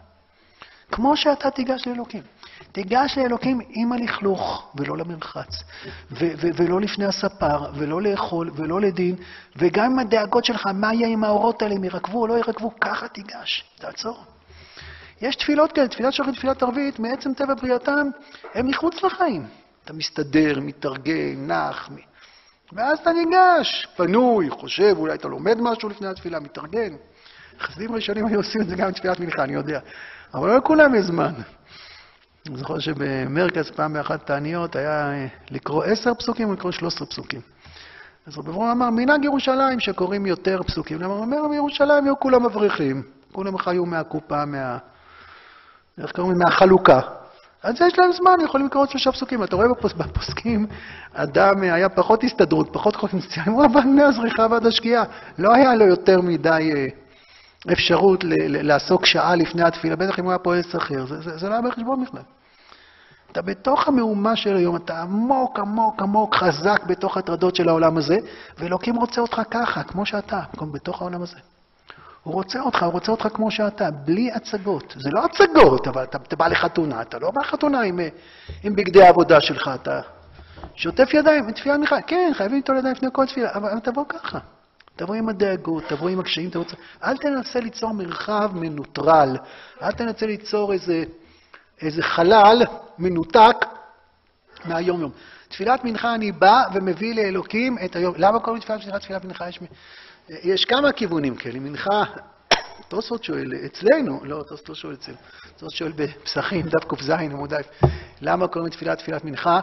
כמו שאתה תיגש לאלוקים. תיגש לאלוקים עם הלכלוך, ולא למרחץ, ו- ו- ולא לפני הספר, ולא לאכול, ולא לדין, וגם עם הדאגות שלך, מה יהיה עם האורות האלה, אם ירקבו או לא ירקבו, ככה תיגש, תעצור. יש תפילות כאלה, תפילת שחר ותפילת ערבית, מעצם טבע בריאתם, הם מחוץ לחיים. אתה מסתדר, מתארגן, נח, מ... ואז אתה ניגש, פנוי, חושב, אולי אתה לומד משהו לפני התפילה, מתארגן. חסידים ראשונים היו עושים את זה גם בתפילת מנחה, אני יודע. אבל לא לכולם יש זמן. אני זוכר שבמרכז פעם באחת תעניות היה אה, לקרוא עשר פסוקים ולקרוא שלוש עשרה פסוקים. אז רבי אברהם אמר, מנהג ירושלים שקוראים יותר פסוקים. הוא אומר, בירושלים היו כולם אברכים, כולם חיו מהקופה, מה... איך קוראים? מהחלוקה. אז יש להם זמן, יכולים לקרוא עוד שלושה פסוקים. אתה רואה בפוס, בפוסקים, אדם היה פחות הסתדרות, פחות מציאה, הוא עבד מהזריחה ועד השקיעה. לא היה לו יותר מדי אה, אפשרות לעסוק שעה לפני התפילה, בטח אם הוא היה פועל שכיר, זה, זה, זה לא היה בחשבון בכלל. אתה בתוך המהומה של היום, אתה עמוק, עמוק, עמוק, חזק בתוך הטרדות של העולם הזה, ואלוקים רוצה אותך ככה, כמו שאתה, בתוך העולם הזה. הוא רוצה אותך, הוא רוצה אותך כמו שאתה, בלי הצגות. זה לא הצגות, אבל אתה, אתה בא לחתונה, אתה לא בא לחתונה עם, עם בגדי העבודה שלך, אתה שוטף ידיים, תפילה מיכל, כן, חייבים לטול ידיים לפני כל תפילה, אבל, אבל תבוא ככה. תבוא עם הדאגות, תבוא עם הקשיים, תבוא... אל תנסה ליצור מרחב מנוטרל, אל תנסה ליצור איזה, איזה חלל מנותק מהיום-יום. תפילת מנחה אני בא ומביא לאלוקים את היום. למה קוראים תפילת, תפילת מנחה? יש יש כמה כיוונים כאלה. מנחה, תוספות שואל, אצלנו, לא, תוספות לא שואל אצלנו, תוספות שואל בפסחים, דף ק"ז עמוד א', למה קוראים תפילת תפילת מנחה?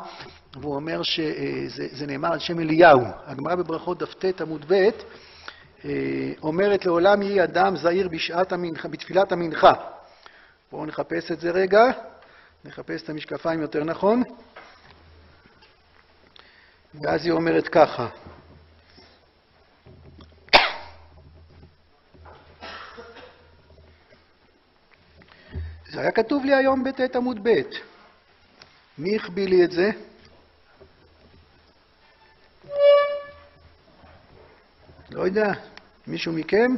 והוא אומר שזה נאמר על שם אליהו. הגמרא בברכות דף ט עמוד ב' אה, אומרת לעולם יהי אדם זהיר בשעת המנחה, בתפילת המנחה. בואו נחפש את זה רגע, נחפש את המשקפיים יותר נכון. ואז היא אומרת ככה, זה היה כתוב לי היום בט' עמוד ב'. מי החביא לי את זה? לא יודע, מישהו מכם?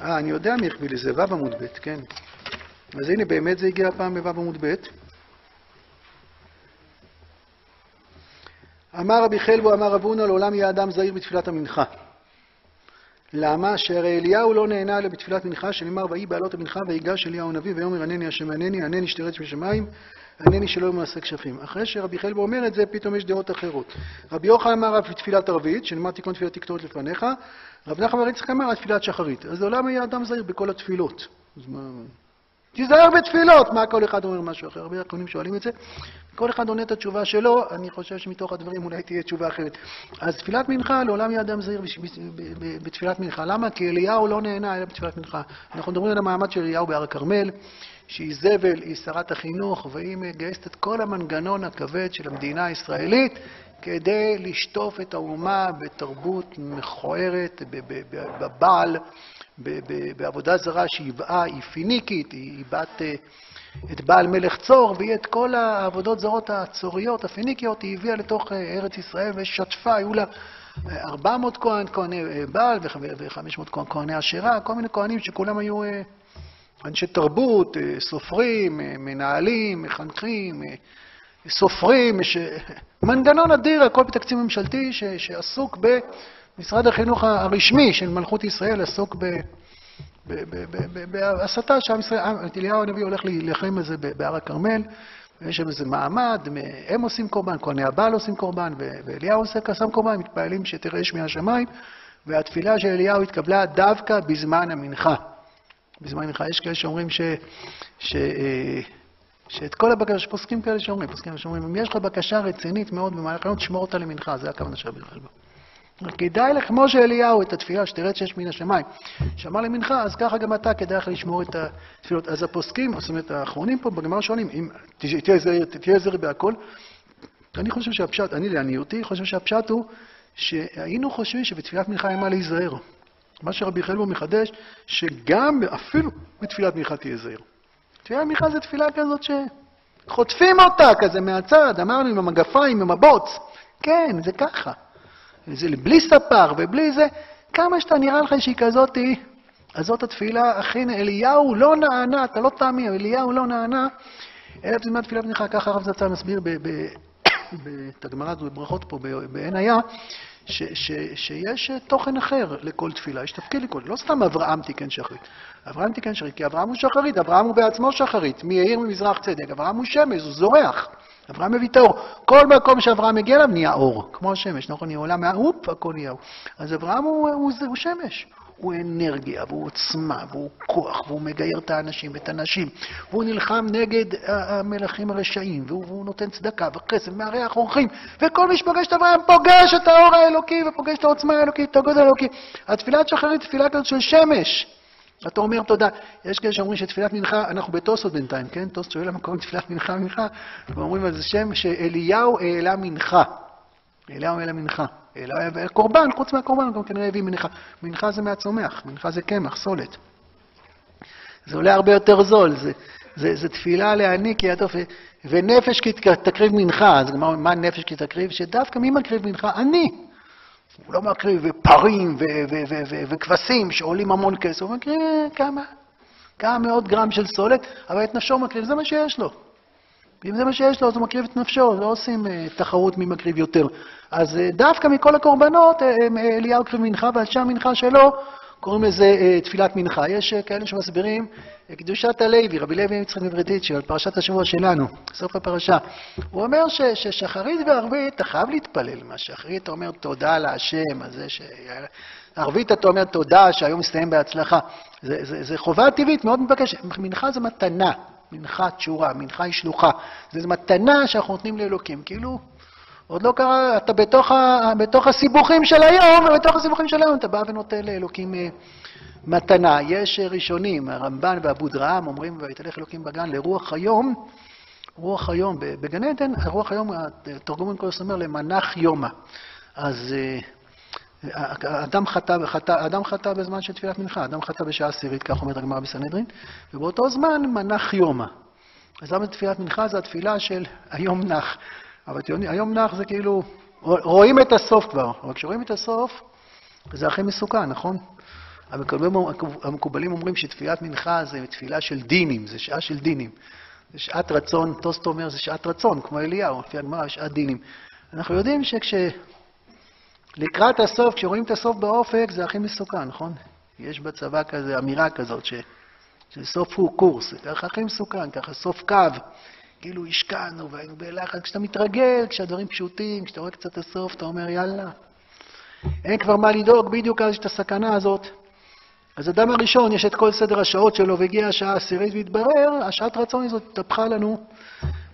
אה, אני יודע מי החביא לי, זה ו' עמוד ב', כן. אז הנה, באמת זה הגיע הפעם בו' עמוד ב'. אמר רבי חלבו, אמר רב הונא, לעולם יהיה אדם זהיר בתפילת המנחה. למה? שהרי אליהו לא נהנה אלא בתפילת מנחה, שנאמר, ויהי בעלות המנחה, ויגש אליהו הנביא, ויאמר, ענני השם ענני, ענני שתרץ בשמיים, ענני שלא ימעשה כשפים. אחרי שרבי חלבו אומר את זה, פתאום יש דעות אחרות. רבי יוחנן אמר על תפילת ערבית, שנאמר תיקון תפילת תקטורת לפניך, רב נחמן בר יצחק אמר על תפילת שחרית. אז לעולם יהיה אדם זהיר בכל התפילות. תיזהר בתפילות! מה כל אחד אומר משהו אחר? הרבה אחרונים שואלים את זה. כל אחד עונה את התשובה שלו, אני חושב שמתוך הדברים אולי תהיה תשובה אחרת. אז תפילת מנחה, לעולם יהיה אדם זהיר בתפילת מנחה. למה? כי אליהו לא נהנה אלא בתפילת מנחה. אנחנו מדברים על המעמד של אליהו בהר הכרמל, שהיא זבל, היא שרת החינוך, והיא מגייסת את כל המנגנון הכבד של המדינה הישראלית כדי לשטוף את האומה בתרבות מכוערת, בבעל. בעבודה זרה שהיוואה היא פיניקית, היא בת אה, את בעל מלך צור, והיא את כל העבודות זרות הצוריות, הפיניקיות, היא הביאה לתוך אה, ארץ ישראל ושטפה, היו לה 400 אה, כהן, כהני בעל ו-500 כהני אשרה, כל מיני כהנים שכולם היו אנשי תרבות, סופרים, מנהלים, מחנכים, סופרים, ש... מנגנון אדיר, הכל בתקציב ממשלתי שעסוק ב... משרד החינוך הרשמי של מלכות ישראל עסוק בהסתה שעם ישראל, אליהו הנביא הולך להילחם בזה בהר הכרמל, ויש שם איזה מעמד, הם עושים קורבן, כהני הבעל עושים קורבן, ואליהו עושה קסם קורבן, מתפעלים שתראה אש מהשמיים, והתפילה של אליהו התקבלה דווקא בזמן המנחה. בזמן המנחה יש כאלה שאומרים ש... ש... שאת כל הבקשה, יש פוסקים כאלה שאומרים, פוסקים שאומרים, אם יש לך בקשה רצינית מאוד במהלך היום, תשמור אותה למנחה, זה הכוונה של רבי. כדאי לך, כמו שאליהו, את התפילה שתרד שיש מן השמיים, שאמר למנחה, אז ככה גם אתה, כדאי לך לשמור את התפילות. אז הפוסקים, זאת אומרת, האחרונים פה בגמרא שואלים, אם תהיה זרי בהכל, אני חושב שהפשט, אני לעניותי, חושב שהפשט הוא שהיינו חושבים שבתפילת מנחה אין מה להיזהר. מה שרבי חלבו מחדש, שגם, אפילו בתפילת מנחה תהיה זהיר. תפילת מנחה זה תפילה כזאת שחוטפים אותה כזה מהצד, אמרנו עם המגפיים, עם הבוץ. כן, זה ככה. בלי ספר ובלי זה, כמה שאתה נראה לך שהיא כזאתי, אז זאת התפילה, אכן אליהו לא נענה, אתה לא תאמין, אליהו לא נענה, אלא בזמן תפילת מנחה, ככה הרב זצ"ל מסביר את הגמרא הזו בברכות פה בעין היה, ש, ש, שיש תוכן אחר לכל תפילה, יש תפקיד לכל, לא סתם אברהם תיקן שחרית. אברהם תיקן שחרית, כי אברהם הוא שחרית, אברהם הוא בעצמו שחרית, מיאיר ממזרח צדק, אברהם הוא שמש, הוא זורח. אברהם מביא את האור. כל מקום שאברהם מגיע אליו נהיה אור, כמו השמש, נכון? היא עולה מהאופ, הכל נהיה אור. אז אברהם הוא, הוא, הוא, הוא שמש. הוא אנרגיה, והוא עוצמה, והוא כוח, והוא מגייר את האנשים ואת הנשים, והוא נלחם נגד המלכים הרשעים, והוא, והוא נותן צדקה וחסד, מארח אורחים, וכל מי שפוגש את אברהם פוגש את האור האלוקי ופוגש את העוצמה האלוקית, את הגודל האלוקי. התפילת שחרית היא תפילה כזאת של שמש. אתה אומר תודה. יש כאלה שאומרים שתפילת מנחה, אנחנו בתוספות בינתיים, כן? תוספות שואל המקום תפילת מנחה מנחה, ואומרים על זה שם שאליהו העלה מנחה. אליהו העלה מנחה. אליהו קורבן, חוץ מהקורבן, גם כנראה הביא מנחה. מנחה זה מהצומח, מנחה זה קמח, סולת. זה עולה הרבה יותר זול, זה, זה, זה תפילה להעניק ידו, ונפש כי תקריב מנחה. אז מה נפש כי תקריב? שדווקא מי מקריב מנחה? אני. הוא לא מקריב פרים וכבשים שעולים המון כסף, הוא מקריב כמה, כמה מאות גרם של סולת, אבל את נפשו מקריב, זה מה שיש לו. ואם זה מה שיש לו, אז הוא מקריב את נפשו, לא עושים uh, תחרות מי מקריב יותר. אז uh, דווקא מכל הקורבנות, uh, אליהו קריב מנחה, ואנשי המנחה שלו קוראים לזה uh, תפילת מנחה. יש uh, כאלה שמסבירים קדושת הלוי, רבי לוי יצחק מברדיצ'י, על פרשת השבוע שלנו, סוף הפרשה. הוא אומר ש, ששחרית וערבית, אתה חייב להתפלל. מה שחרית אומר תודה להשם, על זה ש... ערבית אתה אומר תודה שהיום מסתיים בהצלחה. זה, זה, זה חובה טבעית, מאוד מתבקשת. מנחה זה מתנה, מנחה תשורה, מנחה היא שלוחה. זו מתנה שאנחנו נותנים לאלוקים. כאילו, עוד לא קרה, אתה בתוך, ה, בתוך הסיבוכים של היום, ובתוך הסיבוכים של היום אתה בא ונותן לאלוקים אה, מתנה. יש ראשונים, הרמב"ן ואבו דרעם אומרים, ויתהלך אלוקים בגן לרוח היום, רוח היום, בגן עדן, רוח היום, התרגום אינקולוס אומר למנח יומא. אז אה, אדם חטא, חטא, אדם חטא בזמן של תפילת מנחה, אדם חטא בשעה עשירית, כך אומרת הגמרא בסנהדרין, ובאותו זמן מנח יומא. אז למה תפילת מנחה זה התפילה של היום נח. אבל היום נח זה כאילו, רואים את הסוף כבר, אבל כשרואים את הסוף, זה הכי מסוכן, נכון? המקובלים אומרים שתפילת מנחה זה תפילה של דינים, זה שעה של דינים. זה שעת רצון, טוסט אומר, זה שעת רצון, כמו אליהו, לפי הגמרא, שעת דינים. אנחנו יודעים שכש... לקראת הסוף, כשרואים את הסוף באופק, זה הכי מסוכן, נכון? יש בצבא כזה אמירה כזאת, ש... שסוף הוא קורס, זה ככה הכי מסוכן, ככה סוף קו. כאילו השקענו והיינו בלחץ. כשאתה מתרגל, כשהדברים פשוטים, כשאתה רואה קצת הסוף, אתה אומר, יאללה, אין כבר מה לדאוג, בדיוק אז יש את הסכנה הזאת. אז אדם הראשון, יש את כל סדר השעות שלו, והגיעה השעה העשירית, והתברר, השעת רצון הזאת התהפכה לנו.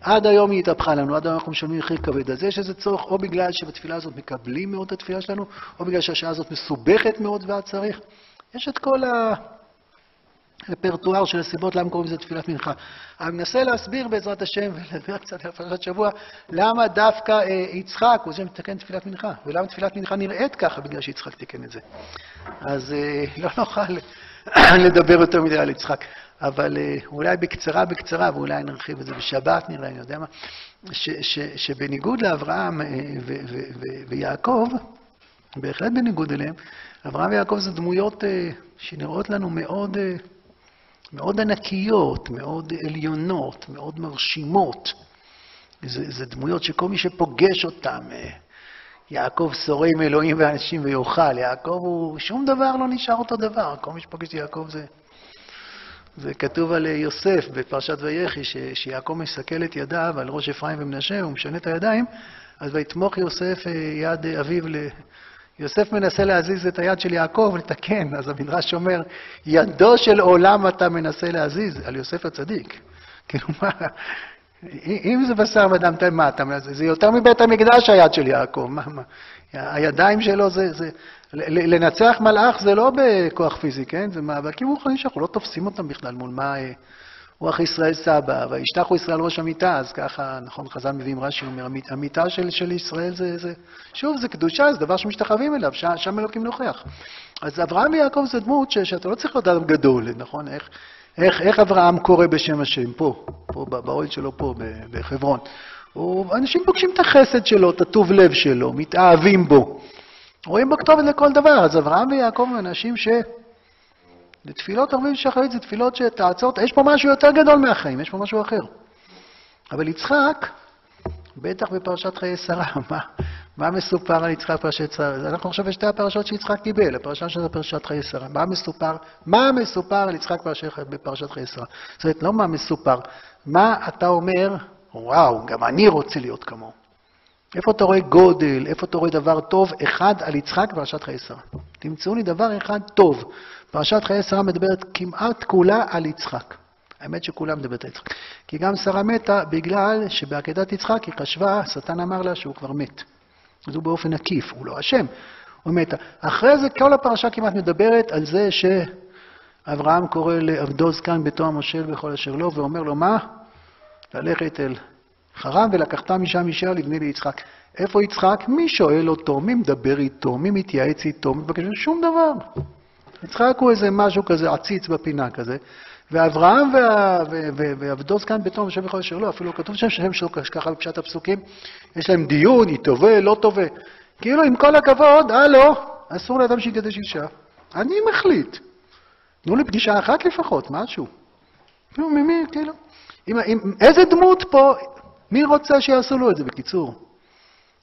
עד היום היא התהפכה לנו, עד היום אנחנו משלמים מחיר כבד. אז יש איזה צורך, או בגלל שבתפילה הזאת מקבלים מאוד את התפילה שלנו, או בגלל שהשעה הזאת מסובכת מאוד ואז צריך. יש את כל הרפרטואר של הסיבות למה קוראים לזה תפילת מנחה. אני מנסה להסביר בעזרת השם, ולדבר קצת על פרשת שבוע, למה דווקא אה, יצחק הוא זה שמתקן תפילת מנחה, ולמה תפילת מנחה נראית ככה בגלל שיצחק תיקן את זה. אז אה, לא נוכל לדבר יותר מדי על יצחק. אבל אה, אולי בקצרה, בקצרה, ואולי נרחיב את זה בשבת, נראה, אני יודע מה, ש, ש, שבניגוד לאברהם ויעקב, בהחלט בניגוד אליהם, אברהם ויעקב זה דמויות שנראות לנו מאוד, מאוד ענקיות, מאוד עליונות, מאוד מרשימות. זה, זה דמויות שכל מי שפוגש אותם, יעקב שורה עם אלוהים ואנשים ויאכל, יעקב הוא, שום דבר לא נשאר אותו דבר, כל מי שפוגש את יעקב זה... זה כתוב על יוסף בפרשת ויחי, שיעקב מסכל את ידיו על ראש אפרים ומנשה, הוא משנה את הידיים, אז ויתמוך יוסף אה, יד אביו ל... יוסף מנסה להזיז את היד של יעקב לתקן, אז המדרש אומר, ידו של עולם אתה מנסה להזיז, על יוסף הצדיק. כאילו מה, אם זה בשר ודם, מה אתה מנסה? זה יותר מבית המקדש היד של יעקב, מה, מה? הידיים שלו זה, זה... לנצח מלאך זה לא בכוח פיזי, כן? זה מאבקים רוחניים שאנחנו לא תופסים אותם בכלל מול מה רוח ישראל סבא, וישתחו ישראל ראש המיטה, אז ככה, נכון, חז"ל מביאים רש"י, אומר, המיטה של, של ישראל זה, זה, שוב, זה קדושה, זה דבר שמשתחווים אליו, ש, שם אלוקים נוכח. אז אברהם ויעקב זה דמות ש, שאתה לא צריך להיות אדם גדול, נכון? איך, איך, איך אברהם קורא בשם השם? פה, פה, באוהל שלו פה, בחברון. אנשים פוגשים את החסד שלו, את הטוב לב שלו, מתאהבים בו. רואים בו כתובת לכל דבר. אז אברהם ויעקב הם אנשים ש... לתפילות ערבים שחרית זה תפילות שתעצור, יש פה משהו יותר גדול מהחיים, יש פה משהו אחר. אבל יצחק, בטח בפרשת חיי שרה, מה, מה מסופר על יצחק פרשת שרה? אנחנו עכשיו בשתי הפרשות שיצחק קיבל, הפרשה של פרשת חיי שרה. מה מסופר? מה מסופר על יצחק בפרשת חיי שרה? זאת אומרת, לא מה מסופר, מה אתה אומר, וואו, גם אני רוצה להיות כמוהו. איפה אתה רואה גודל, איפה אתה רואה דבר טוב, אחד על יצחק פרשת חיי שרה. תמצאו לי דבר אחד טוב. פרשת חיי שרה מדברת כמעט כולה על יצחק. האמת שכולה מדברת על יצחק. כי גם שרה מתה בגלל שבעקדת יצחק היא חשבה, השטן אמר לה שהוא כבר מת. הוא באופן עקיף, הוא לא אשם, הוא מתה. אחרי זה כל הפרשה כמעט מדברת על זה ש... אברהם קורא לעבדו זקן ביתו המושל בכל אשר לו, ואומר לו, מה? ללכת אל חרם ולקחת משם אישה לבני ליצחק. איפה יצחק? מי שואל אותו? מי מדבר איתו? מי מתייעץ איתו? מבקש שום דבר. יצחק הוא איזה משהו כזה עציץ בפינה כזה, ואברהם ועבדו זקן ביתו המושל בכל אשר לו, אפילו כתוב שם שם שלו ככה בפשט הפסוקים, יש להם דיון, היא טובה, לא טובה. כאילו, עם כל הכבוד, הלו, אסור לאדם שיגדש אישה. אני מחליט. תנו לי פגישה אחת לפחות, משהו. כאילו, ממי, כאילו. עם, עם, איזה דמות פה, מי רוצה שיעשו לו את זה, בקיצור?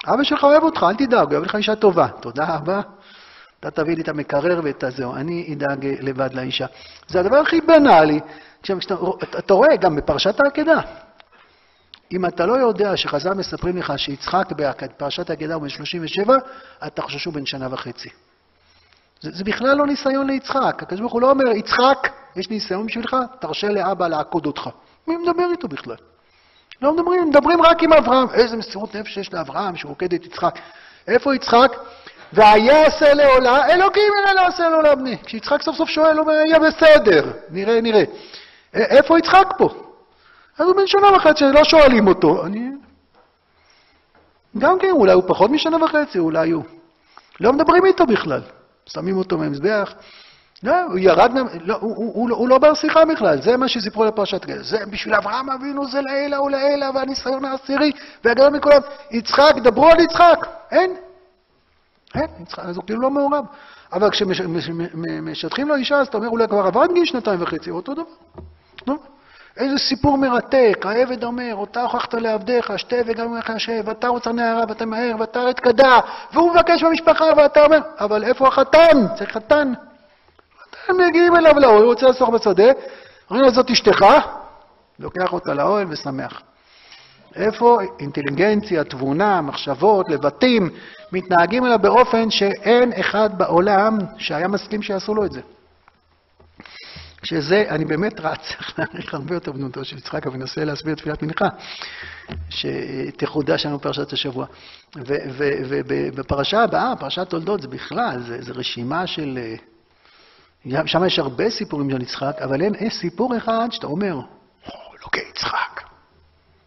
אבא שלך אוהב אותך, אל תדאג, הוא אוהב לך אישה טובה. תודה רבה. אתה תביא לי את המקרר ואת הזהו, אני אדאג לבד לאישה. זה הדבר הכי בנאלי. כשאתה, אתה רואה, גם בפרשת העקדה. אם אתה לא יודע שחז"ל מספרים לך שיצחק בפרשת העקדה הוא בן 37, אתה חושב שהוא בן שנה וחצי. זה, זה בכלל לא ניסיון ליצחק. הקדוש ברוך הוא לא אומר, יצחק, יש ניסיון בשבילך, תרשה לאבא לעקוד אותך. מי מדבר איתו בכלל? לא מדברים, מדברים רק עם אברהם. איזה מסירות נפש יש לאברהם שהוא עוקד את יצחק. איפה יצחק? ויעשה לעולה, אלוקים יראה לעשה לעולה בני. כשיצחק סוף סוף שואל, הוא אומר, יהיה בסדר, נראה, נראה. איפה יצחק פה? אז הוא בן שנה וחצי, לא שואלים אותו. אני... גם כן, אולי הוא פחות משנה וחצי, אולי הוא... לא מדברים איתו בכלל. שמים אותו במזבח. לא, הוא ירד, לא, הוא, הוא, הוא, הוא לא בר שיחה בכלל, זה מה שסיפרו לפרשת גל. זה בשביל אברהם אבינו זה לעילא ולעילא, והניסיון העשירי, והגדול מכולם. יצחק, דברו על יצחק. אין. אין, יצחק, אז הוא כאילו לא מעורב. אבל כשמשטחים לו אישה, אז אתה אומר, אולי כבר עבד גיל שנתיים וחצי, אותו דבר. לא? איזה סיפור מרתק, העבד אומר, אותה הוכחת לעבדיך, שתה וגם לך שב, ואתה רוצה נערה ואתה מהר, ואתה רד כדה, והוא מבקש במשפחה ואתה אומר, אבל איפה החתן? צריך חתן. הם מגיעים אליו לאוהל, רוצה לסוח בשדה, אומרים לו, זאת אשתך, לוקח אותה לאוהל ושמח. איפה אינטליגנציה, תבונה, מחשבות, לבטים, מתנהגים אליו באופן שאין אחד בעולם שהיה מסכים שיעשו לו את זה. שזה, אני באמת רץ, צריך להעריך הרבה יותר בנותו של יצחק, אבל ננסה להסביר תפילת מנחה, שתחודש לנו פרשת השבוע. ובפרשה הבאה, פרשת תולדות, זה בכלל, זה, זה רשימה של... שם יש הרבה סיפורים של יצחק, אבל אין, יש סיפור אחד שאתה אומר, אלוקי יצחק.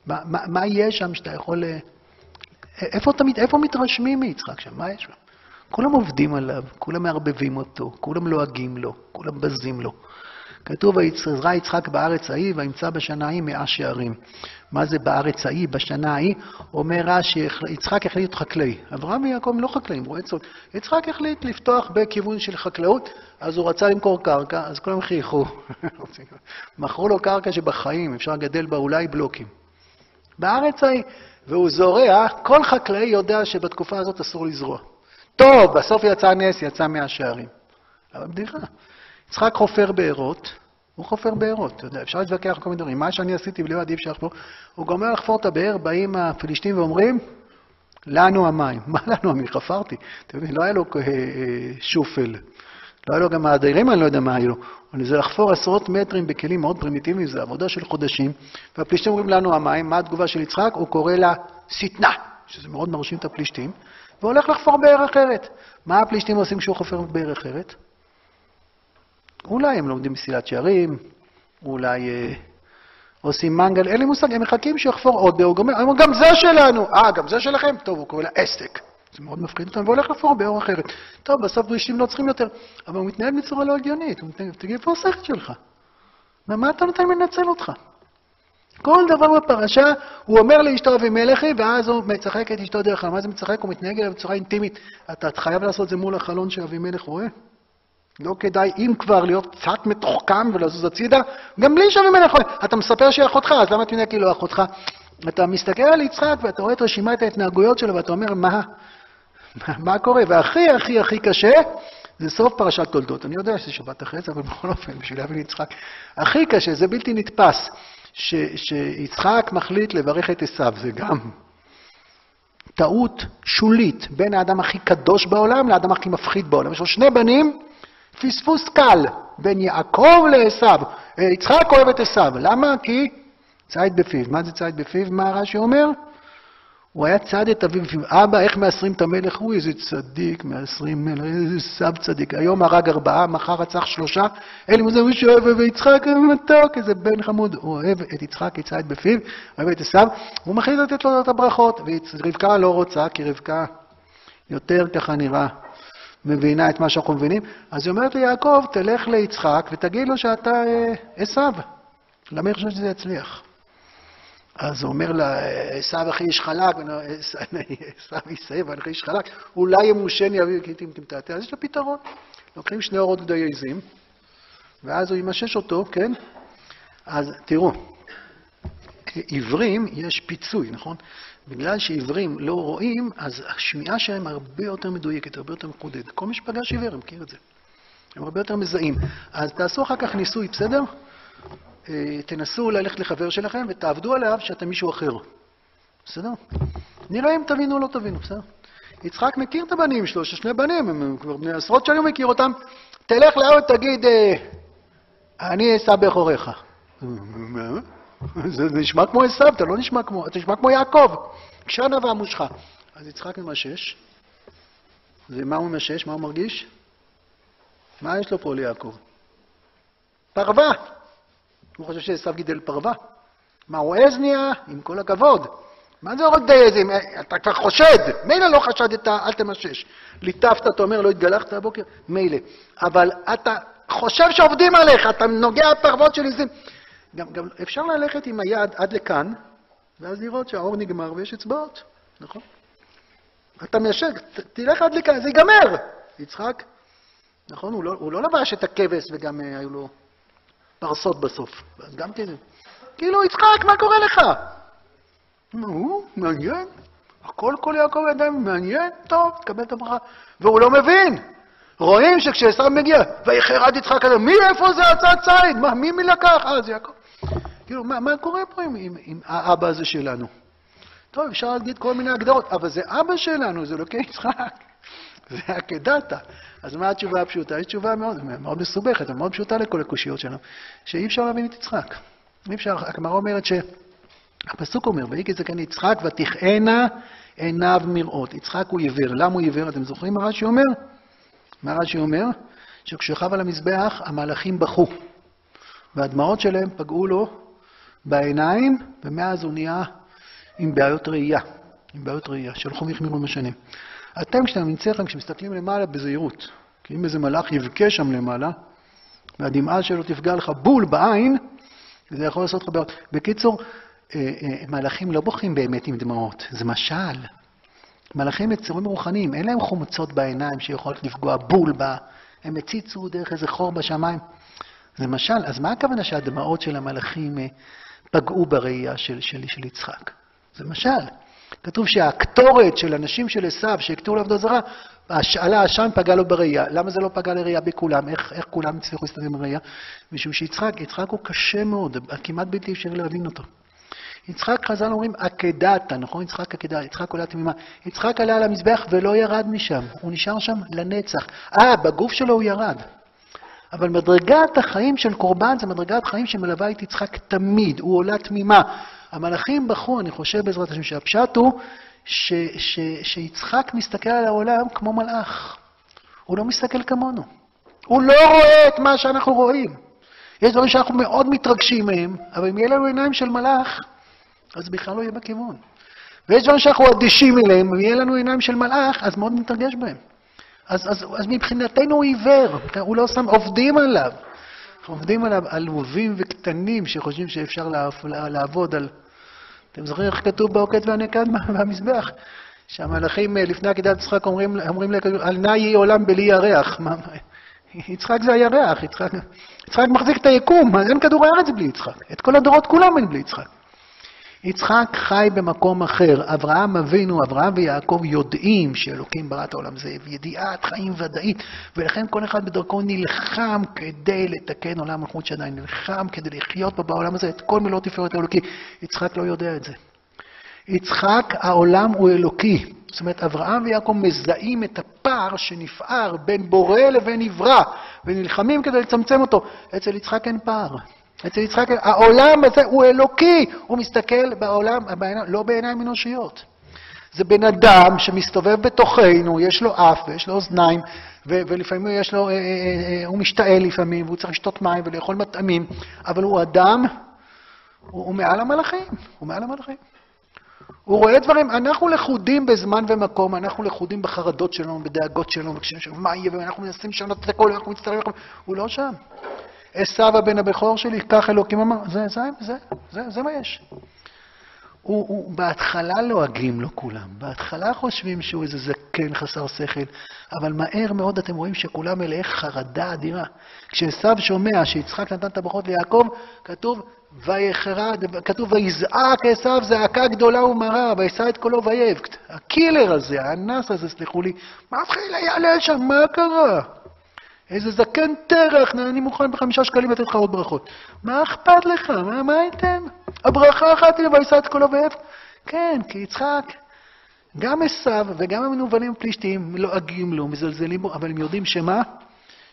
מה, מה, מה יש שם שאתה יכול... איפה, אתה, איפה מתרשמים מיצחק שם? מה יש שם? כולם עובדים עליו, כולם מערבבים אותו, כולם לועגים לו, כולם בזים לו. כתוב, ויצרה יצחק בארץ ההיא, וימצא בשנה ההיא מאה שערים. מה זה בארץ ההיא, בשנה ההיא? אומר רש"י, יצחק החליט חקלאי. אברהם ויעקב לא חקלאים, רועצות. יצחק החליט לפתוח בכיוון של חקלאות, אז הוא רצה למכור קרקע, אז כולם חייכו. מכרו לו קרקע שבחיים אפשר לגדל בה אולי בלוקים. בארץ ההיא, והוא זורע, כל חקלאי יודע שבתקופה הזאת אסור לזרוע. טוב, בסוף יצא נס, יצא מאה שערים. אבל בדיחה. יצחק חופר בארות, הוא חופר בארות, אתה יודע, אפשר להתווכח כל מיני דברים. מה שאני עשיתי בלבד אי אפשר לחפור. הוא גומר לחפור את הבאר, באים הפלישתים ואומרים, לנו המים. מה לנו המים? חפרתי. אתם יודעים, לא היה לו אה, אה, שופל. לא היה לו גם האדירים, אני לא יודע מה היה לו. זה לחפור עשרות מטרים בכלים מאוד פרימיטיביים, זה עבודה של חודשים. והפלישתים אומרים לנו המים, מה התגובה של יצחק? הוא קורא לה שטנה, שזה מאוד מרשים את הפלישתים, והולך לחפור באר אחרת. מה הפלישתים עושים כשהוא חופר באר אחרת? אולי הם לומדים מסילת שערים, אולי אה, עושים מנגל, אין לי מושג, הם מחכים שיחפור עוד באור גומר, הם גם זה שלנו, אה, גם זה שלכם? טוב, הוא קורא לה עסק. זה מאוד מפחיד אותם, והולך לחפור באור אחרת. טוב, בסוף פרישים לא צריכים יותר, אבל הוא מתנהל בצורה לא הגיונית, הוא מתנהל, תגיד, איפה השכל שלך? מה אתה נותן לנצל אותך? כל דבר בפרשה, הוא אומר לאשתו אבימלכי, ואז הוא מצחק את אשתו דרך כלל. מה זה מצחק? הוא מתנהג אליו בצורה אינטימית. אתה חייב לעשות את זה מול החלון שאבימלך רואה? לא כדאי, אם כבר, להיות קצת מתוחכם ולזוז הצידה, גם בלי שאבימלך רואה. אתה מספר שהיא אחותך, אז למה אתה מתנהג כאילו אחותך? אתה מסתכל על יצחק ואתה רואה את רשימת ההתנהגויות שלו ואתה אומר, מה? מה קורה? והכי הכי הכי קשה זה סוף פרשת תולדות. אני יודע שזה שבת אחרי זה, אבל בכל אופן, בשביל להבין יצחק. הכי קשה, זה בלתי נתפס, ש, שיצחק מחליט לברך את עשיו, זה גם טעות שולית בין האדם הכי קדוש בעולם לאדם הכי מפחיד בעולם. יש לו שני בנים, פספוס קל בין יעקב לעשיו. יצחק אוהב את עשיו. למה? כי ציד בפיו. מה זה ציד בפיו? מה רש"י אומר? הוא היה צד את אביו לפיו. אבא, איך מאסרים את המלך? הוא איזה צדיק, מאסרים מלך, איזה סב צדיק. היום הרג ארבעה, מחר רצח שלושה. אין מוזר, מי שאוהב ויצחק מתוק, איזה בן חמוד. הוא אוהב את יצחק, את בפיו, אוהב את עשיו, הוא מחליט לתת לו את הברכות. ורבקה לא רוצה, כי רבקה יותר ככה נראה מבינה את מה שאנחנו מבינים. אז היא אומרת ליעקב, תלך ליצחק ותגיד לו שאתה אה, עשיו. למה היא חושבת שזה יצליח? אז הוא אומר לה, עשיו אחי איש חלק, עשיו יסייב, אחי איש חלק, אולי ימושני אביו כי תמתעתע. אז יש לו פתרון. לוקחים שני אורות גדולי עזים, ואז הוא ימשש אותו, כן? אז תראו, עיוורים יש פיצוי, נכון? בגלל שעיוורים לא רואים, אז השמיעה שלהם הרבה יותר מדויקת, הרבה יותר מחודדת. כל מי שפגש עיוור, הם מכיר את זה. הם הרבה יותר מזהים. אז תעשו אחר כך ניסוי, בסדר? אה, תנסו ללכת לחבר שלכם ותעבדו עליו שאתם מישהו אחר. בסדר? נראה אם תבינו או לא תבינו, בסדר? יצחק מכיר את הבנים שלו, ששני בנים, הם כבר בני עשרות שנים מכיר אותם. תלך לאהוד, תגיד, אה, אני אשא בכוריך. זה נשמע כמו עשיו, אתה לא נשמע כמו, אתה נשמע כמו יעקב. קשנה ועמושך. אז יצחק ממשש. ומה הוא ממשש? מה הוא מרגיש? מה יש לו פה ליעקב? פרווה. הוא חושב שעשו גידל פרווה. מה, הוא עז נהיה? עם כל הכבוד. מה זה עוד די עזים? אתה כבר חושד. מילא לא חשדת, אל תמשש. ליטפת, אתה אומר, לא התגלחת הבוקר? מילא. אבל אתה חושב שעובדים עליך, אתה נוגע פרוות של עזים. גם, גם אפשר ללכת עם היד עד לכאן, ואז לראות שהאור נגמר ויש אצבעות, נכון? אתה מיישר, תלך עד לכאן, זה ייגמר. יצחק, נכון? הוא לא, הוא לא לבש את הכבש וגם אה, היו לו פרסות בסוף. אז גם כן, כאילו, יצחק, מה קורה לך? נו, מעניין. הכל כל יעקב ידיים, מעניין, טוב, תקבל את הברכה. והוא לא מבין. רואים שכשעשו מגיע, ויחרד יצחק, מי איפה זה הצד ציד? מה, מי מי לקח? אה, זה יעקב. כאילו, מה, מה קורה פה עם, עם, עם האבא הזה שלנו? טוב, אפשר להגיד כל מיני הגדרות, אבל זה אבא שלנו, זה לוקח יצחק. זה עקדתה. אז מה התשובה הפשוטה? יש תשובה מאוד, מאוד מסובכת, מאוד פשוטה לכל הקושיות שלנו, שאי אפשר להבין את יצחק. אי אפשר, הגמרא אומרת ש... הפסוק אומר, ויהי כזקן יצחק ותכהנה עיניו מראות. יצחק הוא עיוור. למה הוא עיוור? אתם זוכרים מה רש"י אומר? מה רש"י אומר? ישב על המזבח, המלאכים בכו. והדמעות שלהם פגעו לו בעיניים, ומאז הוא נהיה עם בעיות ראייה, עם בעיות ראייה, שהלכו והחמירו עם השנים. אתם, כשאתם נמצאים, כשמסתכלים למעלה, בזהירות. כי אם איזה מלאך יבכה שם למעלה, והדמעה שלו תפגע לך בול בעין, זה יכול לעשות לך בעיות. בקיצור, אה, אה, מלאכים לא בוכים באמת עם דמעות, זה משל. מלאכים יצורים רוחניים, אין להם חומצות בעיניים שיכולות לפגוע בול בה, הם הציצו דרך איזה חור בשמיים. זה משל, אז מה הכוונה שהדמעות של המלאכים אה, פגעו בראייה של, של, של יצחק? זה משל. כתוב שהקטורת של אנשים של עשיו שהקטרו לעבודה זרה, עלה עשן פגע לו בראייה. למה זה לא פגע לראייה בכולם? איך, איך כולם הצליחו להסתדר עם הראייה? משום שיצחק, יצחק הוא קשה מאוד, כמעט בלתי אפשרי להבין אותו. יצחק חז"ל אומרים עקדתה, נכון? יצחק עקדה, יצחק עולה תמימה. יצחק עלה על המזבח ולא ירד משם, הוא נשאר שם לנצח. אה, בגוף שלו הוא ירד. אבל מדרגת החיים של קורבן זה מדרגת חיים שמלווה את יצחק תמיד, הוא עולה תמימה. המלאכים בחרו, אני חושב בעזרת השם, שהפשט הוא ש, ש, שיצחק מסתכל על העולם כמו מלאך. הוא לא מסתכל כמונו. הוא לא רואה את מה שאנחנו רואים. יש דברים שאנחנו מאוד מתרגשים מהם, אבל אם יהיה לנו עיניים של מלאך, אז בכלל לא יהיה בכיוון. ויש דברים שאנחנו אדישים אליהם, ויהיה לנו עיניים של מלאך, אז מאוד נתרגש בהם. אז, אז, אז מבחינתנו הוא עיוור, הוא לא שם, עובדים עליו. עובדים עליו עלובים וקטנים שחושבים שאפשר לעבוד על... אתם זוכרים איך כתוב בעוקץ והנקד במזבח? שהמלאכים אה, לפני עקידת יצחק אומרים, אומרים על נא יהי עולם בלי ירח. יצחק זה הירח, יצחק, יצחק מחזיק את היקום, אין כדור הארץ בלי יצחק. את כל הדורות כולם אין בלי יצחק. יצחק חי במקום אחר. אברהם אבינו, אברהם ויעקב יודעים שאלוקים ברא את העולם. זה ידיעת חיים ודאית, ולכן כל אחד בדרכו נלחם כדי לתקן עולם מלכות שעדיין נלחם כדי לחיות פה בעולם הזה את כל מילות תפארת האלוקי. יצחק לא יודע את זה. יצחק, העולם הוא אלוקי. זאת אומרת, אברהם ויעקב מזהים את הפער שנפער בין בורא לבין נברא, ונלחמים כדי לצמצם אותו. אצל יצחק אין פער. אצל יצחק, העולם הזה הוא אלוקי, הוא מסתכל בעולם, בעיני, לא בעיניים אנושיות. זה בן אדם שמסתובב בתוכנו, יש לו אף ויש לו אוזניים, ו- ולפעמים יש לו, אה, אה, אה, הוא משתעל לפעמים, והוא צריך לשתות מים ולאכול מטעמים, אבל הוא אדם, הוא, הוא מעל המלאכים, הוא מעל המלאכים. הוא רואה דברים, אנחנו לכודים בזמן ומקום, אנחנו לכודים בחרדות שלנו, בדאגות שלנו, מה יהיה, ואנחנו מנסים לשנות את הכל, אנחנו מצטערים, הוא לא שם. עשו הבן הבכור שלי, כך אלוקים אמר, זה, זה, זה, זה, זה מה יש. הוא, הוא, בהתחלה לועגים לו כולם, בהתחלה חושבים שהוא איזה זקן חסר שכל, אבל מהר מאוד אתם רואים שכולם מלאי חרדה אדירה. כשעשו שומע שיצחק נתן את הברכות ליעקב, כתוב, ויחרד, כתוב, ויזעק עשו זעקה גדולה ומרה, וישא את קולו ויבכת. הקילר הזה, האנס הזה, סלחו לי, מה מתחיל להיעלל שם, מה קרה? איזה זקן טרח, אני מוכן בחמישה שקלים לתת לך עוד ברכות. מה אכפת לך? מה, מה הייתם? הברכה אחת היא וישא את קולו ואיפה? כן, כי יצחק, גם עשו וגם המנוולים הפלישתיים לועגים לו, מזלזלים בו, אבל הם יודעים שמה?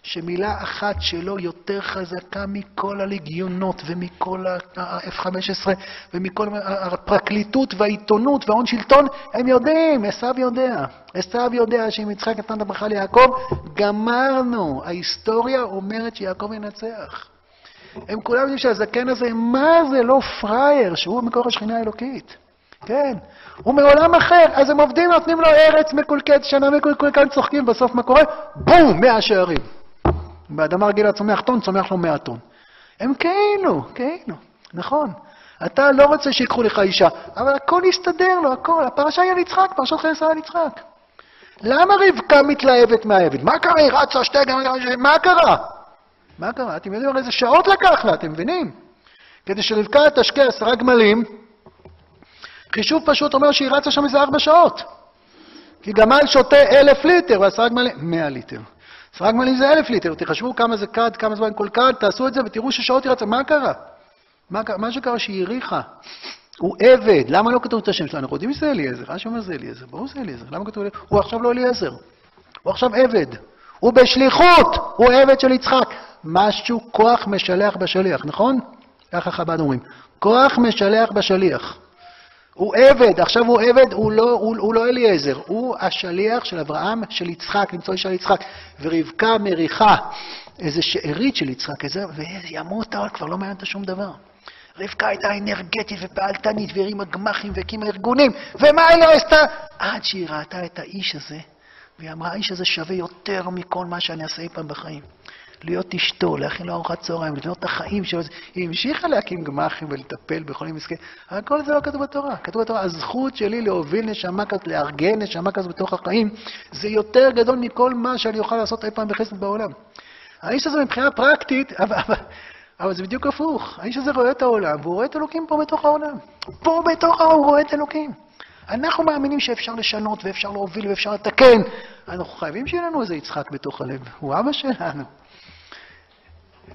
שמילה אחת שלו יותר חזקה מכל הלגיונות ומכל ה-F-15 ומכל הפרקליטות והעיתונות וההון שלטון, הם יודעים, עשו יודע. עשו יודע שאם יצחק נתן את הברכה ליעקב, גמרנו. ההיסטוריה אומרת שיעקב ינצח. הם כולם יודעים שהזקן הזה, מה זה לא פראייר, שהוא מקור השכינה האלוקית. כן, הוא מעולם אחר, אז הם עובדים, נותנים לו ארץ מקולקלת, שנה מקולקלת, צוחקים, בסוף מה קורה? בום, מאה שערים. באדמה רגילה צומח טון, צומח לו מאה טון. הם כאילו, כאילו, נכון. אתה לא רוצה שיקחו לך אישה, אבל הכל יסתדר לו, הכל. הפרשה היא על יצחק, פרשת חיי ישראל על יצחק. למה רבקה מתלהבת מהעבד? מה קרה? היא רצה שתי גמרים, מה קרה? מה קרה? אתם יודעים איזה שעות לקח לה, אתם מבינים? כדי שרבקה תשקה עשרה גמלים, חישוב פשוט אומר שהיא רצה שם איזה ארבע שעות. כי גמל שותה אלף ליטר, ועשרה גמלים, מאה ליטר. עשרה גמלים זה אלף ליטר, תחשבו כמה זה כד, כמה זמן כל כד, תעשו את זה ותראו ששעות היא רצה. מה קרה? מה, מה שקרה שהיא הריחה. הוא עבד, למה לא כתוב את השם שלו? אנחנו יודעים שזה אליעזר, רש"י אומר זה אליעזר, ברור שזה אליעזר, למה כתוב אליעזר? הוא עכשיו לא אליעזר, הוא עכשיו עבד. הוא בשליחות, הוא עבד של יצחק. משהו, כוח משלח בשליח, נכון? ככה חב"ד אומרים. כוח משלח בשליח. הוא עבד, עכשיו הוא עבד, הוא לא, הוא, הוא לא אליעזר, הוא השליח של אברהם, של יצחק, למצוא אישה ליצחק. ורבקה מריחה איזה שארית של יצחק, איזה, וימות העול, כבר לא מעניין אותה שום דבר. רבקה הייתה אנרגטית ופעלתנית, והרימה גמחים והקימה ארגונים, ומה היא לא עשתה? עד שהיא ראתה את האיש הזה, והיא אמרה, האיש הזה שווה יותר מכל מה שאני אעשה אי פעם בחיים. להיות אשתו, להכין לו ארוחת צהריים, לבנות את החיים שלו. היא המשיכה להקים גמ"חים ולטפל מיני מסכנים, אבל כל זה לא כתוב בתורה. כתוב בתורה, הזכות שלי להוביל נשמה כזאת, לארגן נשמה כזאת בתוך החיים, זה יותר גדול מכל מה שאני אוכל לעשות אי פעם בחסד בעולם. האיש הזה מבחינה פרקטית, אבל, אבל, אבל זה בדיוק הפוך. האיש הזה רואה את העולם, והוא רואה את אלוקים פה בתוך העולם. פה בתוך העולם הוא רואה את אלוקים. אנחנו מאמינים שאפשר לשנות ואפשר להוביל ואפשר לתקן. אנחנו חייבים שיהיה לנו איזה יצחק בתוך הלב. הוא אבא שלנו.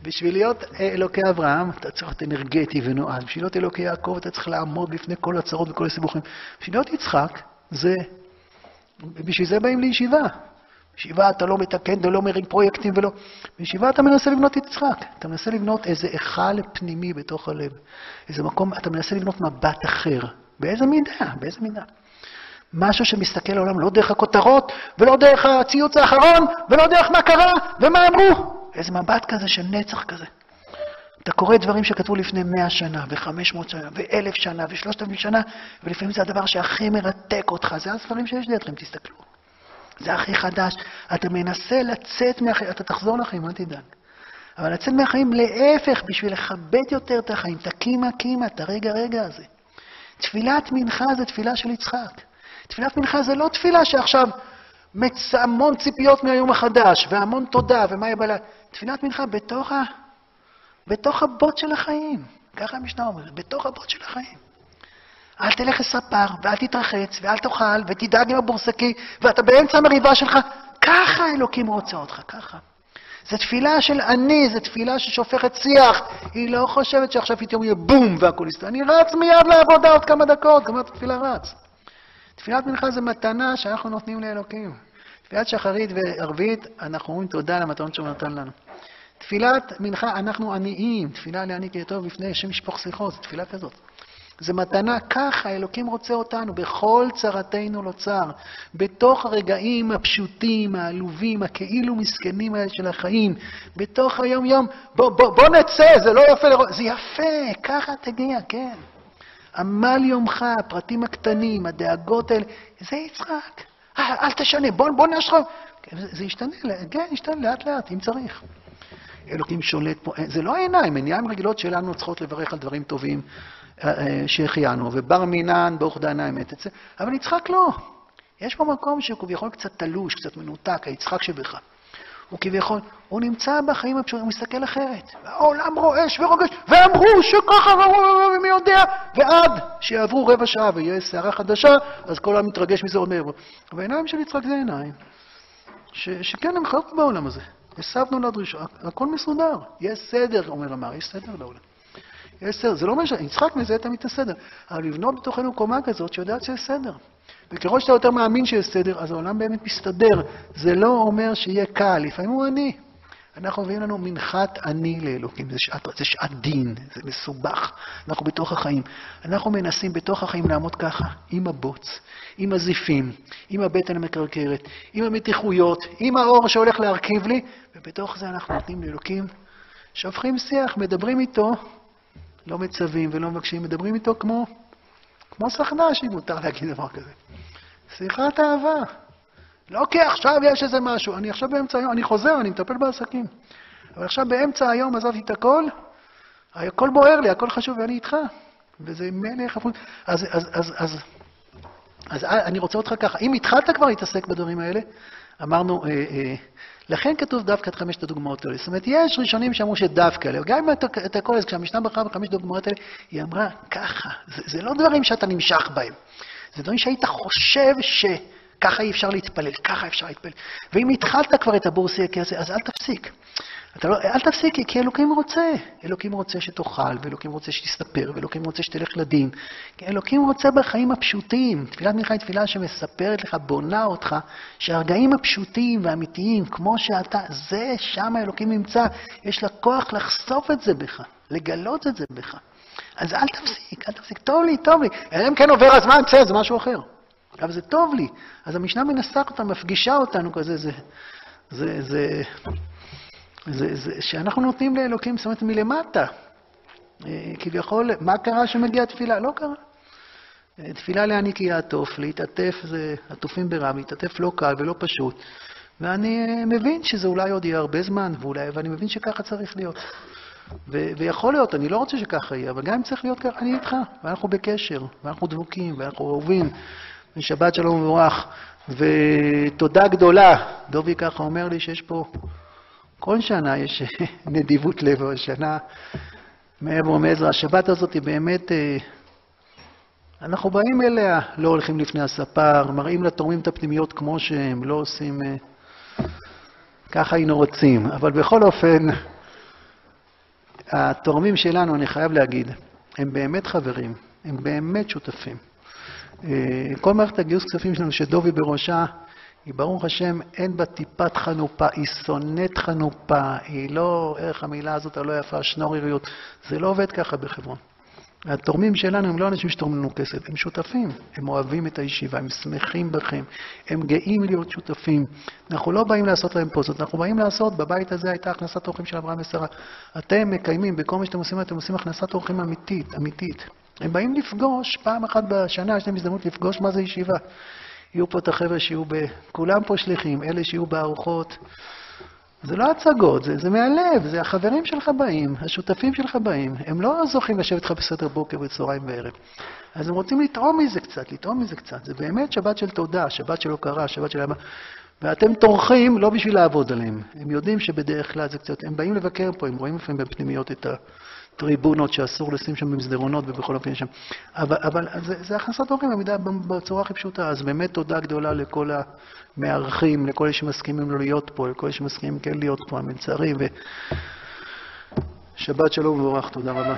בשביל להיות אלוקי אברהם, אתה צריך להיות אנרגטי ונועד. בשביל להיות אלוקי יעקב, אתה צריך לעמוד בפני כל הצרות וכל הסיבוכים. בשביל להיות יצחק, זה... בשביל זה באים לישיבה. בישיבה אתה לא מתקן ולא מרים פרויקטים ולא... בישיבה אתה מנסה לבנות את יצחק. אתה מנסה לבנות איזה היכל פנימי בתוך הלב. איזה מקום, אתה מנסה לבנות מבט אחר. באיזה מידה? באיזה מידה? משהו שמסתכל לעולם לא דרך הכותרות, ולא דרך הציוץ האחרון, ולא דרך מה קרה, ומה אמרו. איזה מבט כזה של נצח כזה. אתה קורא דברים שכתבו לפני מאה שנה, וחמש מאות שנה, ואלף שנה, ושלושת אלפים שנה, ולפעמים זה הדבר שהכי מרתק אותך. זה הספרים שיש לידכם, תסתכלו. זה הכי חדש. אתה מנסה לצאת מהחיים, אתה תחזור לחיים, אל תדאג. אבל לצאת מהחיים להפך, בשביל לכבד יותר את החיים. תקימה קימה, את הרגע רגע הזה. תפילת מנחה זה תפילה של יצחק. תפילת מנחה זה לא תפילה שעכשיו מצ... המון ציפיות מהיום החדש, והמון תודה, ומה יהיה בלילה. תפילת מנחה בתוך, ה... בתוך הבוט של החיים. ככה המשנה אומרת, בתוך הבוט של החיים. אל תלך לספר, ואל תתרחץ, ואל תאכל, ותדאג עם הבורסקי, ואתה באמצע המריבה שלך. ככה אלוקים רוצה אותך, ככה. זו תפילה של אני, זו תפילה ששופכת שיח. היא לא חושבת שעכשיו פתאום יהיה בום והכול יסתכל. אני רץ מיד לעבודה עוד כמה דקות, גמרת התפילה רץ. תפילת מנחה זה מתנה שאנחנו נותנים לאלוקים. תפילת שחרית וערבית, אנחנו אומרים תודה על המתנות שהוא נתן לנו. תפילת מנחה, אנחנו עניים, תפילה לעני כי טוב לפני השם ישפוך סליחות, זו תפילה כזאת. זה מתנה ככה, אלוקים רוצה אותנו, בכל צרתנו לא צר. בתוך הרגעים הפשוטים, העלובים, הכאילו מסכנים האלה של החיים, בתוך היום-יום, בוא, בוא, בוא נצא, זה לא יפה לראות, זה יפה, ככה תגיע, כן. עמל יומך, הפרטים הקטנים, הדאגות האלה, זה יצחק. אל, אל תשנה, בוא, בוא נשכם. כן, זה, זה ישתנה, כן, ישתנה לאט לאט, אם צריך. אלוקים שולט פה, זה לא העיניים, עיניים רגילות שלנו צריכות לברך על דברים טובים שהחיינו, ובר מינן, ברוך דענה אמת, אבל יצחק לא. יש פה מקום שהוא כביכול קצת תלוש, קצת מנותק, היצחק שבך. הוא כביכול, הוא נמצא בחיים הפשוטים, הוא מסתכל אחרת. העולם רועש ורוגש, ואמרו שככה, ומי יודע, ועד שיעברו רבע שעה ויהיה סערה חדשה, אז כל העם מתרגש מזה עוד. והעיניים של יצחק זה עיניים, שכן, הם חיות בעולם הזה. הסבנו לדרישה, הכל מסודר. יש סדר, אומר אמר, יש סדר לעולם. יש סדר, זה לא ש... יצחק מזה תמיד את הסדר. אבל לבנות בתוכנו קומה כזאת שיודעת שיש סדר. וככל שאתה יותר מאמין שיש סדר, אז העולם באמת מסתדר. זה לא אומר שיהיה קל, לפעמים הוא עני. אנחנו מביאים לנו מנחת עני לאלוקים, זה שעת, זה שעת דין, זה מסובך, אנחנו בתוך החיים. אנחנו מנסים בתוך החיים לעמוד ככה, עם הבוץ, עם הזיפים, עם הבטן המקרקרת, עם המתיחויות, עם האור שהולך להרכיב לי, ובתוך זה אנחנו נותנים לאלוקים, שופכים שיח, מדברים איתו, לא מצווים ולא מבקשים, מדברים איתו כמו, כמו סכנ"ש, אם מותר להגיד דבר כזה. שיחת אהבה. לא כי עכשיו יש איזה משהו, אני עכשיו באמצע היום, אני חוזר, אני מטפל בעסקים. אבל עכשיו באמצע היום עזבתי את הכל, הכל בוער לי, הכל חשוב ואני איתך. וזה מלך הפוך. אז, אז, אז, אז, אז אני רוצה אותך ככה, אם התחלת כבר להתעסק בדברים האלה, אמרנו, אה, אה, לכן כתוב דווקא את חמשת הדוגמאות האלה. זאת אומרת, יש ראשונים שאמרו שדווקא. גם אם אתה קורא, כשהמשנה בחרה בחמש דוגמאות האלה, היא אמרה ככה. זה, זה לא דברים שאתה נמשך בהם. זה דברים שהיית חושב ש... ככה אי אפשר להתפלל, ככה אפשר להתפלל. ואם התחלת כבר את הבורסי הזה, אז אל תפסיק. אתה לא, אל תפסיק, כי אלוקים רוצה. אלוקים רוצה שתאכל, ואלוקים רוצה שתסתפר, ואלוקים רוצה שתלך לדין. אלוקים רוצה בחיים הפשוטים. תפילת מנחה היא תפילה שמספרת לך, בונה אותך, שהרגעים הפשוטים והאמיתיים, כמו שאתה, זה, שם אלוקים נמצא. יש לה כוח לחשוף את זה בך, לגלות את זה בך. אז אל תפסיק, אל תפסיק. טוב לי, טוב לי. אם כן עובר הזמן, בסדר, זה משהו אחר. אבל זה טוב לי. אז המשנה מנסחת אותה, מפגישה אותנו כזה, זה, זה, זה, זה, זה, שאנחנו נותנים לאלוקים, זאת אומרת, מלמטה. אה, כביכול, מה קרה שמגיעה תפילה? לא קרה. אה, תפילה להעניק יהיה עטוף, להתעטף זה עטופים ברם, להתעטף לא קל ולא פשוט. ואני אה, מבין שזה אולי עוד יהיה הרבה זמן, ואולי, ואני מבין שככה צריך להיות. ו- ויכול להיות, אני לא רוצה שככה יהיה, אבל גם אם צריך להיות ככה, אני איתך, ואנחנו בקשר, ואנחנו דבוקים, ואנחנו אהובים, ושבת שלום ומבורך. ותודה גדולה, דובי ככה אומר לי שיש פה, כל שנה יש נדיבות לב, אבל שנה מעבר ומעזר. השבת הזאת היא באמת, אה, אנחנו באים אליה, לא הולכים לפני הספר, מראים לתורמים את הפנימיות כמו שהם, לא עושים, אה, ככה היינו רוצים. אבל בכל אופן, התורמים שלנו, אני חייב להגיד, הם באמת חברים, הם באמת שותפים. אה, כל מערכת הגיוס כספים שלנו, שדובי בראשה, היא ברוך השם, אין בה טיפת חנופה, היא שונאת חנופה, היא לא, איך המילה הזאת הלא יפה, שנורריות, זה לא עובד ככה בחברון. התורמים שלנו הם לא אנשים שתורמים לנו כסף, הם שותפים, הם אוהבים את הישיבה, הם שמחים בכם, הם גאים להיות שותפים. אנחנו לא באים לעשות להם פוזות, אנחנו באים לעשות, בבית הזה הייתה הכנסת אורחים של אברהם ושרה. אתם מקיימים, בכל מה שאתם עושים, אתם עושים הכנסת אורחים אמיתית, אמיתית. הם באים לפגוש, פעם אחת בשנה יש להם הזדמנות לפגוש מה זה ישיבה. יהיו פה את החבר'ה שיהיו ב... כולם פה שליחים, אלה שיהיו בארוחות. זה לא הצגות, זה, זה מהלב, זה החברים שלך באים, השותפים שלך באים. הם לא זוכים לשבת איתך בסדר בוקר וצהריים וערב. אז הם רוצים לטעום מזה קצת, לטעום מזה קצת. זה באמת שבת של תודה, שבת של הוקרה, שבת של... ואתם טורחים לא בשביל לעבוד עליהם. הם יודעים שבדרך כלל זה קצת... הם באים לבקר פה, הם רואים לפעמים בפנימיות את ה... טריבונות שאסור לשים שם במסדרונות ובכל אופן שם. אבל, אבל זה, זה הכנסת אורחים במידה, בצורה הכי פשוטה. אז באמת תודה גדולה לכל המארחים, לכל אלה שמסכימים לא להיות פה, לכל אלה שמסכימים כן להיות פה, המלצרים. ושבת שלום ומבורך, תודה רבה.